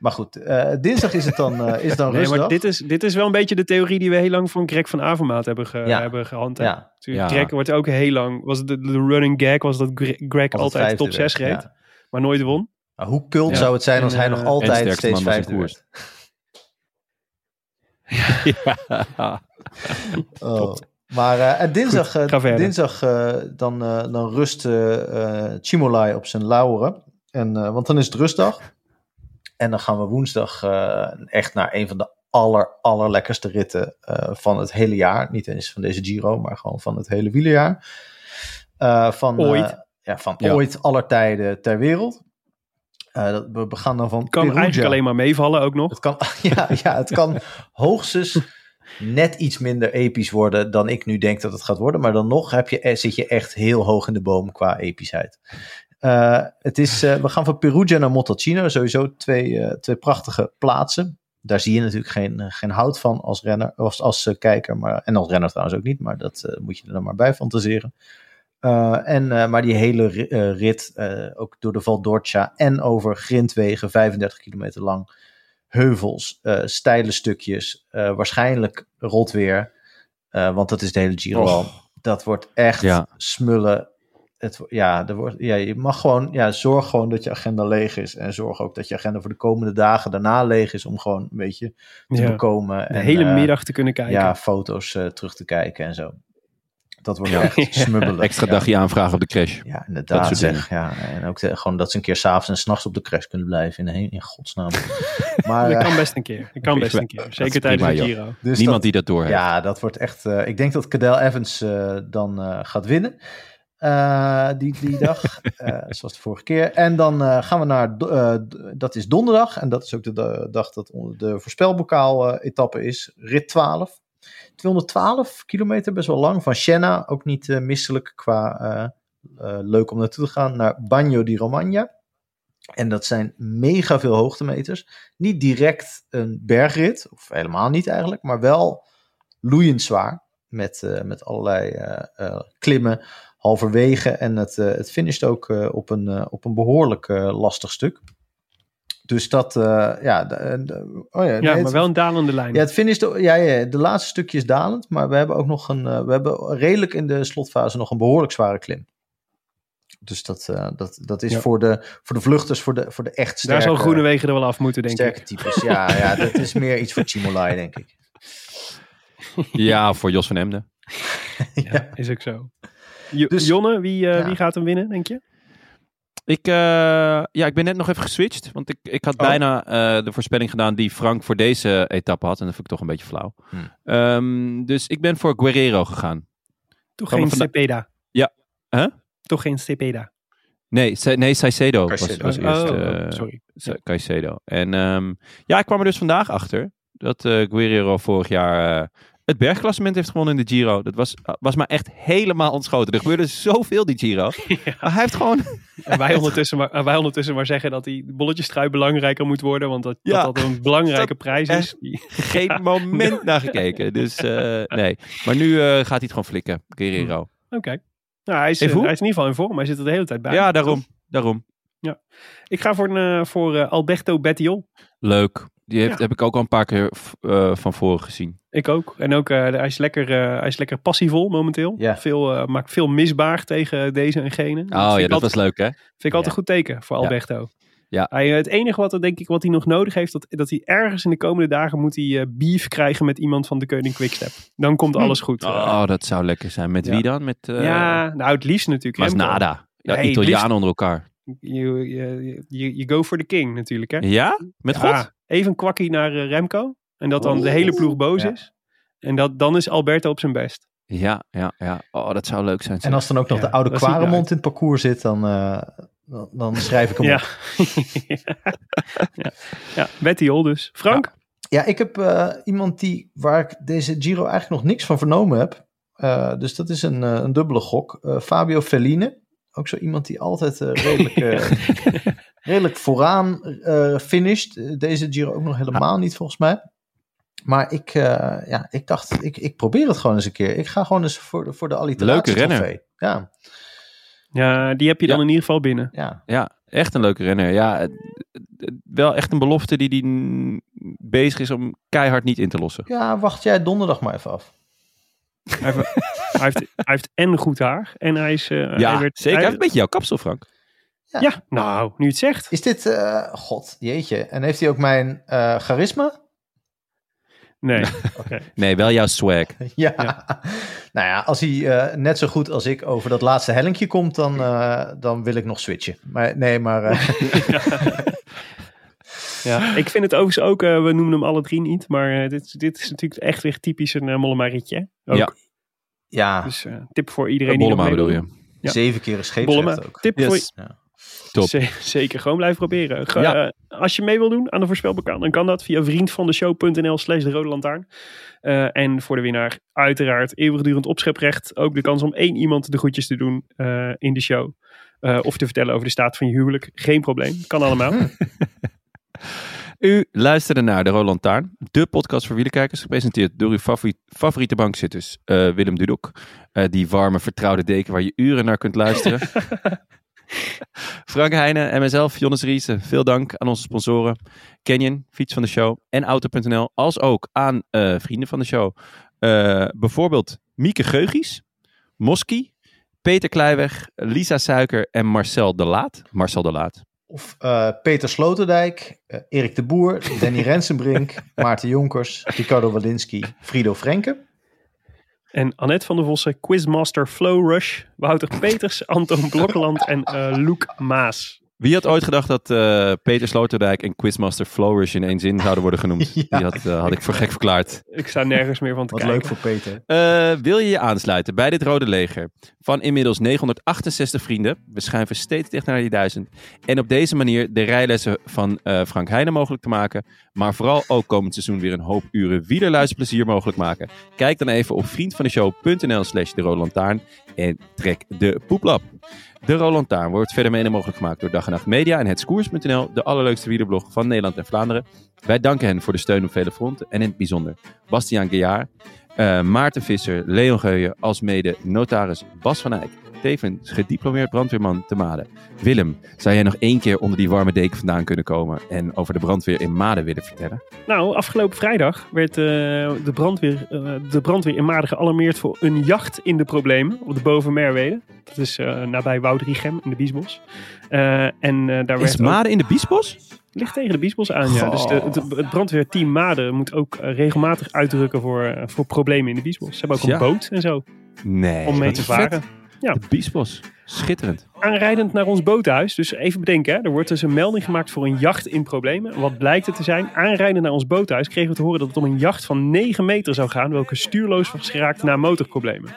Maar goed, uh, dinsdag is het dan, uh, is het dan Nee, rustdag. maar dit is, dit is wel een beetje de theorie die we heel lang van Greg van Avermaat hebben, ge, Ja. hebben gehandhaafd. Ja. Natuurlijk, Ja. Greg wordt ook heel lang, was de, de running gag was dat Gre- Greg Altijd top 6 werd, reed, ja. maar nooit won. Maar hoe kult Ja. zou het zijn als En, hij eh, nog en altijd sterkste steeds man van zijn vijfde werd? ja. Oh. Maar uh, en dinsdag, dinsdag uh, dan, uh, dan rust uh, Chimolai op zijn lauren. En, uh, want dan is het rustdag. En dan gaan we woensdag uh, echt naar een van de aller, allerlekkerste ritten uh, van het hele jaar. Niet eens van deze Giro, maar gewoon van het hele wielerjaar. Uh, van Ooit. Ja, van Ja. ooit aller tijden ter wereld. Eh, we we gaan dan van Kan Perugia. eigenlijk alleen maar meevallen ook nog. Het kan, ja, ja, het kan hoogstens net iets minder episch worden dan ik nu denk dat het gaat worden. Maar dan nog heb je, eh, zit je echt heel hoog in de boom qua epischheid. Eh, het is, eh, we gaan van Perugia naar Montalcino. Sowieso twee, eh, twee prachtige plaatsen. Daar zie je natuurlijk geen, geen hout van als renner, als, als kijker. Maar, en als renner trouwens ook niet, maar dat moet je er dan maar bij fantaseren. En, maar die hele ri- rit, ook door de Val d'Orcia en over grindwegen, 35 kilometer lang, heuvels, steile stukjes, waarschijnlijk rot weer, want dat is de hele Giro. Dat wordt echt Ja. smullen. Het, ja, er wordt, ja, je mag gewoon, ja, zorg gewoon dat je agenda leeg is. En zorg ook dat je agenda voor de komende dagen daarna leeg is om gewoon een beetje te Ja. bekomen. De en, hele eh, middag te kunnen kijken. ja, foto's eh, terug te kijken en zo. Dat wordt Ja. echt smubbelen. Extra ja. dagje aanvragen op de crash. Ja, inderdaad zeg. Ja, en ook de- gewoon dat ze een keer s'avonds en s'nachts op de crash kunnen blijven. In, in godsnaam. maar, dat eh, kan best een keer. Dat kan best een keer. is Zeker prima, tijdens de. Giro. dus Niemand dat, die dat door heeft. Ja, dat wordt echt... eh, ik denk dat Cadel Evans eh, dan eh, gaat winnen. Eh, die, die dag, eh, zoals de vorige keer. En dan eh, gaan we naar, dat is donderdag. En dat is ook de da- dag dat de voorspelbokaal-etappe is. Rit 12. 212 kilometer, best wel lang. Van Siena, ook niet misselijk qua leuk om naartoe te gaan. Naar Bagno di Romagna. En dat zijn mega veel hoogtemeters. Niet direct een bergrit, of helemaal niet eigenlijk, maar wel loeiend zwaar. Met, met allerlei klimmen halverwege. En het, eh, het finisht ook eh, op, een, eh, op een behoorlijk eh, lastig stuk. Dus dat, eh, ja, de, de- oh ja, Ja, nee, maar wel een dalende lijn. ja, het finisht, ja, ja, de laatste stukje is dalend, maar we hebben ook nog een, we hebben redelijk in de slotfase nog een behoorlijk zware klim. Dus dat, eh, dat, dat is Ja. voor, de, voor de vluchters, voor de, voor de echt sterke, Daar zal Groenewegen er wel af moeten, denk sterke ik. types. Ja, ja, dat is meer iets voor Chimolai, denk ik. Ja, voor Jos van Emden. Ja, is ook zo. Dus- Jonne, wie, eh, ja. wie gaat hem winnen, denk je? Ik, eh, ja, ik ben net nog even geswitcht. Want ik, ik had Oh. bijna eh, de voorspelling gedaan die Frank voor deze etappe had. En dat vind ik toch een beetje flauw. Hmm. Ehm, dus ik ben voor Guerrero gegaan. Toch Gaan geen Cepeda? Ja. Huh? Toch geen Cepeda? Nee, nee Caicedo was, Caicedo. was eerst. Oh, eh, sorry. Ce- Caicedo. En ehm, ja, ik kwam er dus vandaag achter dat eh Guerrero vorig jaar eh, het bergklassement heeft gewonnen in de Giro. Dat was, was maar echt helemaal ontschoten. Er gebeurde zoveel die Giro. Maar hij heeft gewoon... En wij ondertussen, maar, wij ondertussen maar zeggen dat die bolletjestrui belangrijker moet belangrijker moet worden. Want dat Ja. dat, dat een belangrijke prijs is. geen moment naar gekeken. Dus eh, nee. Maar nu eh, gaat hij het gewoon flikken, Guerrero. Oké. Nou, hij, is, eh, hij is in ieder geval in vorm. Hij zit er de hele tijd bij. Ja, daarom. daarom. Ik ga voor, een, eh, voor eh, Alberto Bettiol. Leuk. Die heeft, Ja. heb ik ook al een paar keer eh, van voren gezien. Ik ook. En ook, eh, hij, is lekker, eh, hij is lekker passievol momenteel. Ja. Veel, eh, maakt veel misbaar tegen deze en gene. Oh ja, vind ik dat was altijd, leuk hè? Vind ik altijd Ja. een goed teken voor. Alberto. Ja. Hij, het enige wat, denk ik, wat hij nog nodig heeft, dat, dat hij ergens in de komende dagen moet hij eh, beef krijgen met iemand van de Koning Quickstep. Dan komt alles goed. Oh, dat zou lekker zijn. Met Ja. wie dan? Met uh, ja, nou het liefst natuurlijk. Remco. Masnada. Ja, Nee, het Italianen liefst- onder elkaar. You, you, you, you go for the king natuurlijk hè. Ja? Met Ja, God? Even een kwakkie naar eh, Remco. En dat dan de hele ploeg boos Ja. is. En dat, dan is Alberto op zijn best. Ja, ja, ja. Oh, dat zou leuk zijn. En als dan ook nog Ja, de oude. Quaremont in het parcours zit, dan, eh, dan, dan schrijf ik hem Ja. op. ja. ja, Betty dus. Frank? Ja, ik heb eh, iemand die, waar ik deze Giro eigenlijk nog niks van vernomen heb. Eh, dus dat is een, eh, een dubbele gok. Eh, Fabio Felline. Ook zo iemand die altijd eh, redelijk, eh, redelijk vooraan eh finisht. Eh, Deze Giro ook nog helemaal niet volgens mij. Maar ik, eh, ja, ik dacht, ik, ik probeer het gewoon eens een keer. Ik ga gewoon eens voor, de- voor de alliteratie Leuke renner. Ja, Ja, die heb je dan Ja. in ieder geval binnen. ja. Ja, echt een leuke renner. Ja, wel echt een belofte die, die bezig is om keihard niet in te lossen. ja, wacht jij donderdag maar even af. Hij heeft, hij heeft, hij heeft en goed haar. En hij is... eh, Ja, hij werd, zeker. Hij hij- heeft een beetje jouw kapsel, Frank. Ja, nou, nu het zegt. Is dit, eh, god, jeetje. En heeft hij ook mijn eh, charisma? Nee, oké. Nee, wel jouw swag. Ja. nou ja, als hij eh, net zo goed als ik over dat laatste hellinkje komt, dan, eh, dan wil ik nog switchen. Maar nee, maar eh, Ja, ik vind het overigens ook, eh, we noemen hem alle drie niet, maar eh, dit, dit is natuurlijk echt weer typisch een uh, Mollema-ritje. Ook. Ja. ja, Dus eh, tip voor iedereen die Bollema bedoel je. Ja. zeven keer een scheepsrecht ook. tip, Yes. voor, Ja. Top. Z- zeker, gewoon blijven proberen. Ge- Ja. eh, als je mee wil doen aan de voorspelbokaal, dan kan dat via vriendvandeshow.nl slash de rode lantaarn. Eh, en voor de winnaar uiteraard eeuwigdurend opscheprecht. Ook de kans om één iemand de groetjes te doen eh, in de show. Eh, of te vertellen over de staat van je huwelijk. Geen probleem, kan allemaal. U luisterde naar De Roland Taarn, de podcast voor wielerkijkers, gepresenteerd door uw favoriet, favoriete bankzitters, eh, Willem Dudok. Eh, die warme, vertrouwde deken waar je uren naar kunt luisteren. Frank Heijnen en mezelf, Jonas Riese. Veel dank aan onze sponsoren. Canyon, fiets van de show en Auto.nl. Als ook aan eh, vrienden van de show. Eh, bijvoorbeeld Mieke Geugies, Moski, Peter Kleiweg, Lisa Suiker en Marcel de Laat. Marcel de Laat. Of eh, Peter Sloterdijk, Erik de Boer, Danny Rensenbrink, Maarten Jonkers, Ricardo Walinski, Frido Frenke. En Annette van der Vossen, Quizmaster Flow Rush, Wouter Peters, Anton Blokkeland en eh Loek Maas. Wie had ooit gedacht dat eh, Peter Sloterdijk en Quizmaster Flourish in één zin zouden worden genoemd? Ja. Die had, eh, had ik voor gek verklaard. Ik sta nergens meer van te Wat kijken. leuk voor Peter. Eh, wil je je aansluiten bij dit Rode Leger? Van inmiddels 968 vrienden. We schuiven steeds dicht naar die duizend. En op deze manier de rijlessen van eh, Frank Heijnen mogelijk te maken. Maar vooral ook komend seizoen weer een hoop uren wielerluisterplezier mogelijk maken. Kijk dan even op vriendvandeshow.nl slash de Rode Lantaarn en trek de poeplap. De Roland Taarn wordt verder mede mogelijk gemaakt door Dag en Nacht Media en hetskoers.nl, de allerleukste wielerblog van Nederland en Vlaanderen. Wij danken hen voor de steun op vele fronten en in het bijzonder Bastiaan Gejaar, eh, Maarten Visser, Leon Geuyen, als mede notaris Bas van Eyck. Tevens gediplomeerd brandweerman te Maden. Willem, zou jij nog één keer onder die warme deken vandaan kunnen komen en over de brandweer in Maden willen vertellen? Nou, afgelopen vrijdag werd eh, de, brandweer, eh, de brandweer in Maden gealarmeerd voor een jacht in de problemen op de Bovenmerwede. Dat is eh, nabij Woudrichem in de Biesbos. En daar Is werd ook- Maden in de Biesbos? ligt tegen de Biesbos aan, ja. Dus de, het, het brandweerteam Maden moet ook regelmatig uitdrukken voor, voor problemen in de Biesbos. Ze hebben ook een Ja. boot en zo Nee. om mee te vet. Ja. De Biesbos. Schitterend. Aanrijdend naar ons boothuis. Dus even bedenken, hè, er wordt dus een melding gemaakt voor een jacht in problemen. Wat blijkt het te zijn? Aanrijdend naar ons boothuis kregen we te horen dat het om een jacht van 9 meter zou gaan, welke stuurloos was geraakt na motorproblemen.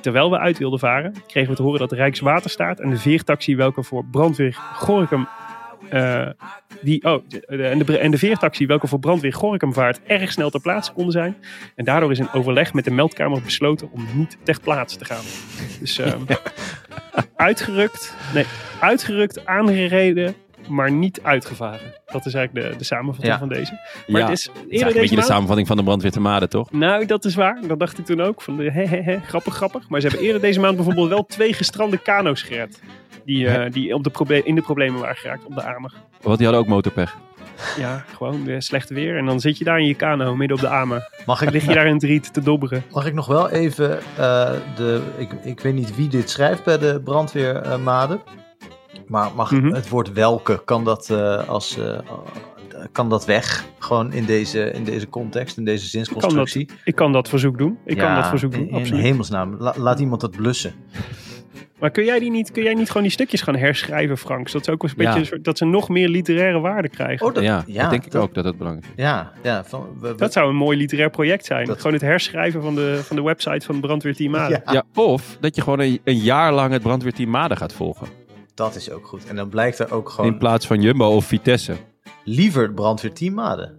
Terwijl we uit wilden varen, kregen we te horen dat de Rijkswaterstaat en de veertaxi, welke voor brandweer Gorinchem. Eh, die, oh, en, de, en de veertaxi, welke voor brandweer Gorinchem vaart, erg snel ter plaatse konden zijn. En daardoor is in overleg met de meldkamer besloten om niet ter plaatse te gaan. Dus ehm, uitgerukt, nee, uitgerukt, aangereden, maar niet uitgevaren. Dat is eigenlijk de, de samenvatting Ja. van deze. Maar ja, het is Het is eerder eigenlijk een beetje de samenvatting van de brandweer te Maden, toch? Nou, dat is waar. Dat dacht ik toen ook. Van de he, he, he, grappig, grappig. Maar ze hebben eerder deze maand bijvoorbeeld wel twee gestrande kano's gered. Die, eh, die op de proble- in de problemen waren geraakt op de Amer. Want die hadden ook motorpech. Ja, gewoon de slechte weer. En dan zit je daar in je kano midden op de Amer. Mag Dan ik, lig je daar in het riet te dobberen. mag ik nog wel even, eh, de, ik, ik weet niet wie dit schrijft bij de brandweer eh, Maden. Maar mag Mhm. het woord welke, kan dat, eh, als, eh, kan dat weg? Gewoon in deze, in deze context, in deze zinsconstructie? Ik kan dat verzoek doen. Ik kan dat verzoek doen, in, in hemelsnaam, la- laat iemand dat blussen. Maar kun jij, die niet, kun jij niet gewoon die stukjes gaan herschrijven, Frank? Zodat ze ook een Ja. beetje, soort- dat ze nog meer literaire waarde krijgen. Oh, dat, ja, ja, dat denk ik ook dat het belangrijk is. Ja, ja van, we, we- Dat zou een mooi literair project zijn. Dat- Gewoon het herschrijven van de, van de website van het brandweerteam Maden. Ja. Ja, of dat je gewoon een, een jaar lang het brandweerteam Maden gaat volgen. Dat is ook goed. En dan blijkt er ook gewoon In plaats van Jumbo of Vitesse. liever het brandweerteam Maden.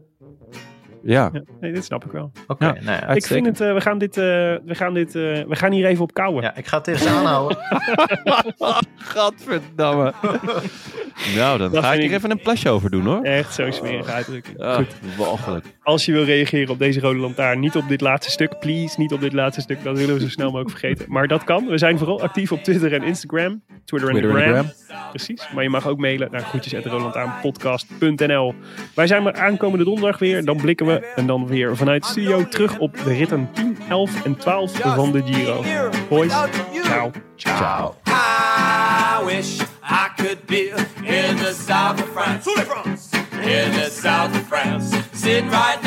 Ja, Ja, nee, dit snap ik wel. Oké, Ja. nou ja. Ik vind het, eh, we gaan dit, eh, we gaan dit, eh, we gaan hier even op kouwen. ja, ik ga het tegen ze aanhouden. Gadverdamme. nou, dan Dat ga ik er ik- even een plasje over doen hoor. Echt zo'n smerige uitdrukking. Ah, Goed. walgelijk. Als je wil reageren op deze rode lantaarn, niet op dit laatste stuk, please, niet op dit laatste stuk. Dat willen we zo snel mogelijk vergeten. Maar dat kan. We zijn vooral actief op Twitter en Instagram. Twitter en Twitter en Gram. Gram. Precies. Maar je mag ook mailen naar groetjes.rolantaarnpodcast.nl Wij zijn er aankomende donderdag weer. Dan blikken we en dan weer vanuit studio terug op de ritten 10, 11 en 12 van de Giro. Boys, ciao. Ciao. I wish I could be in the south of France. In the south of France. Sitting right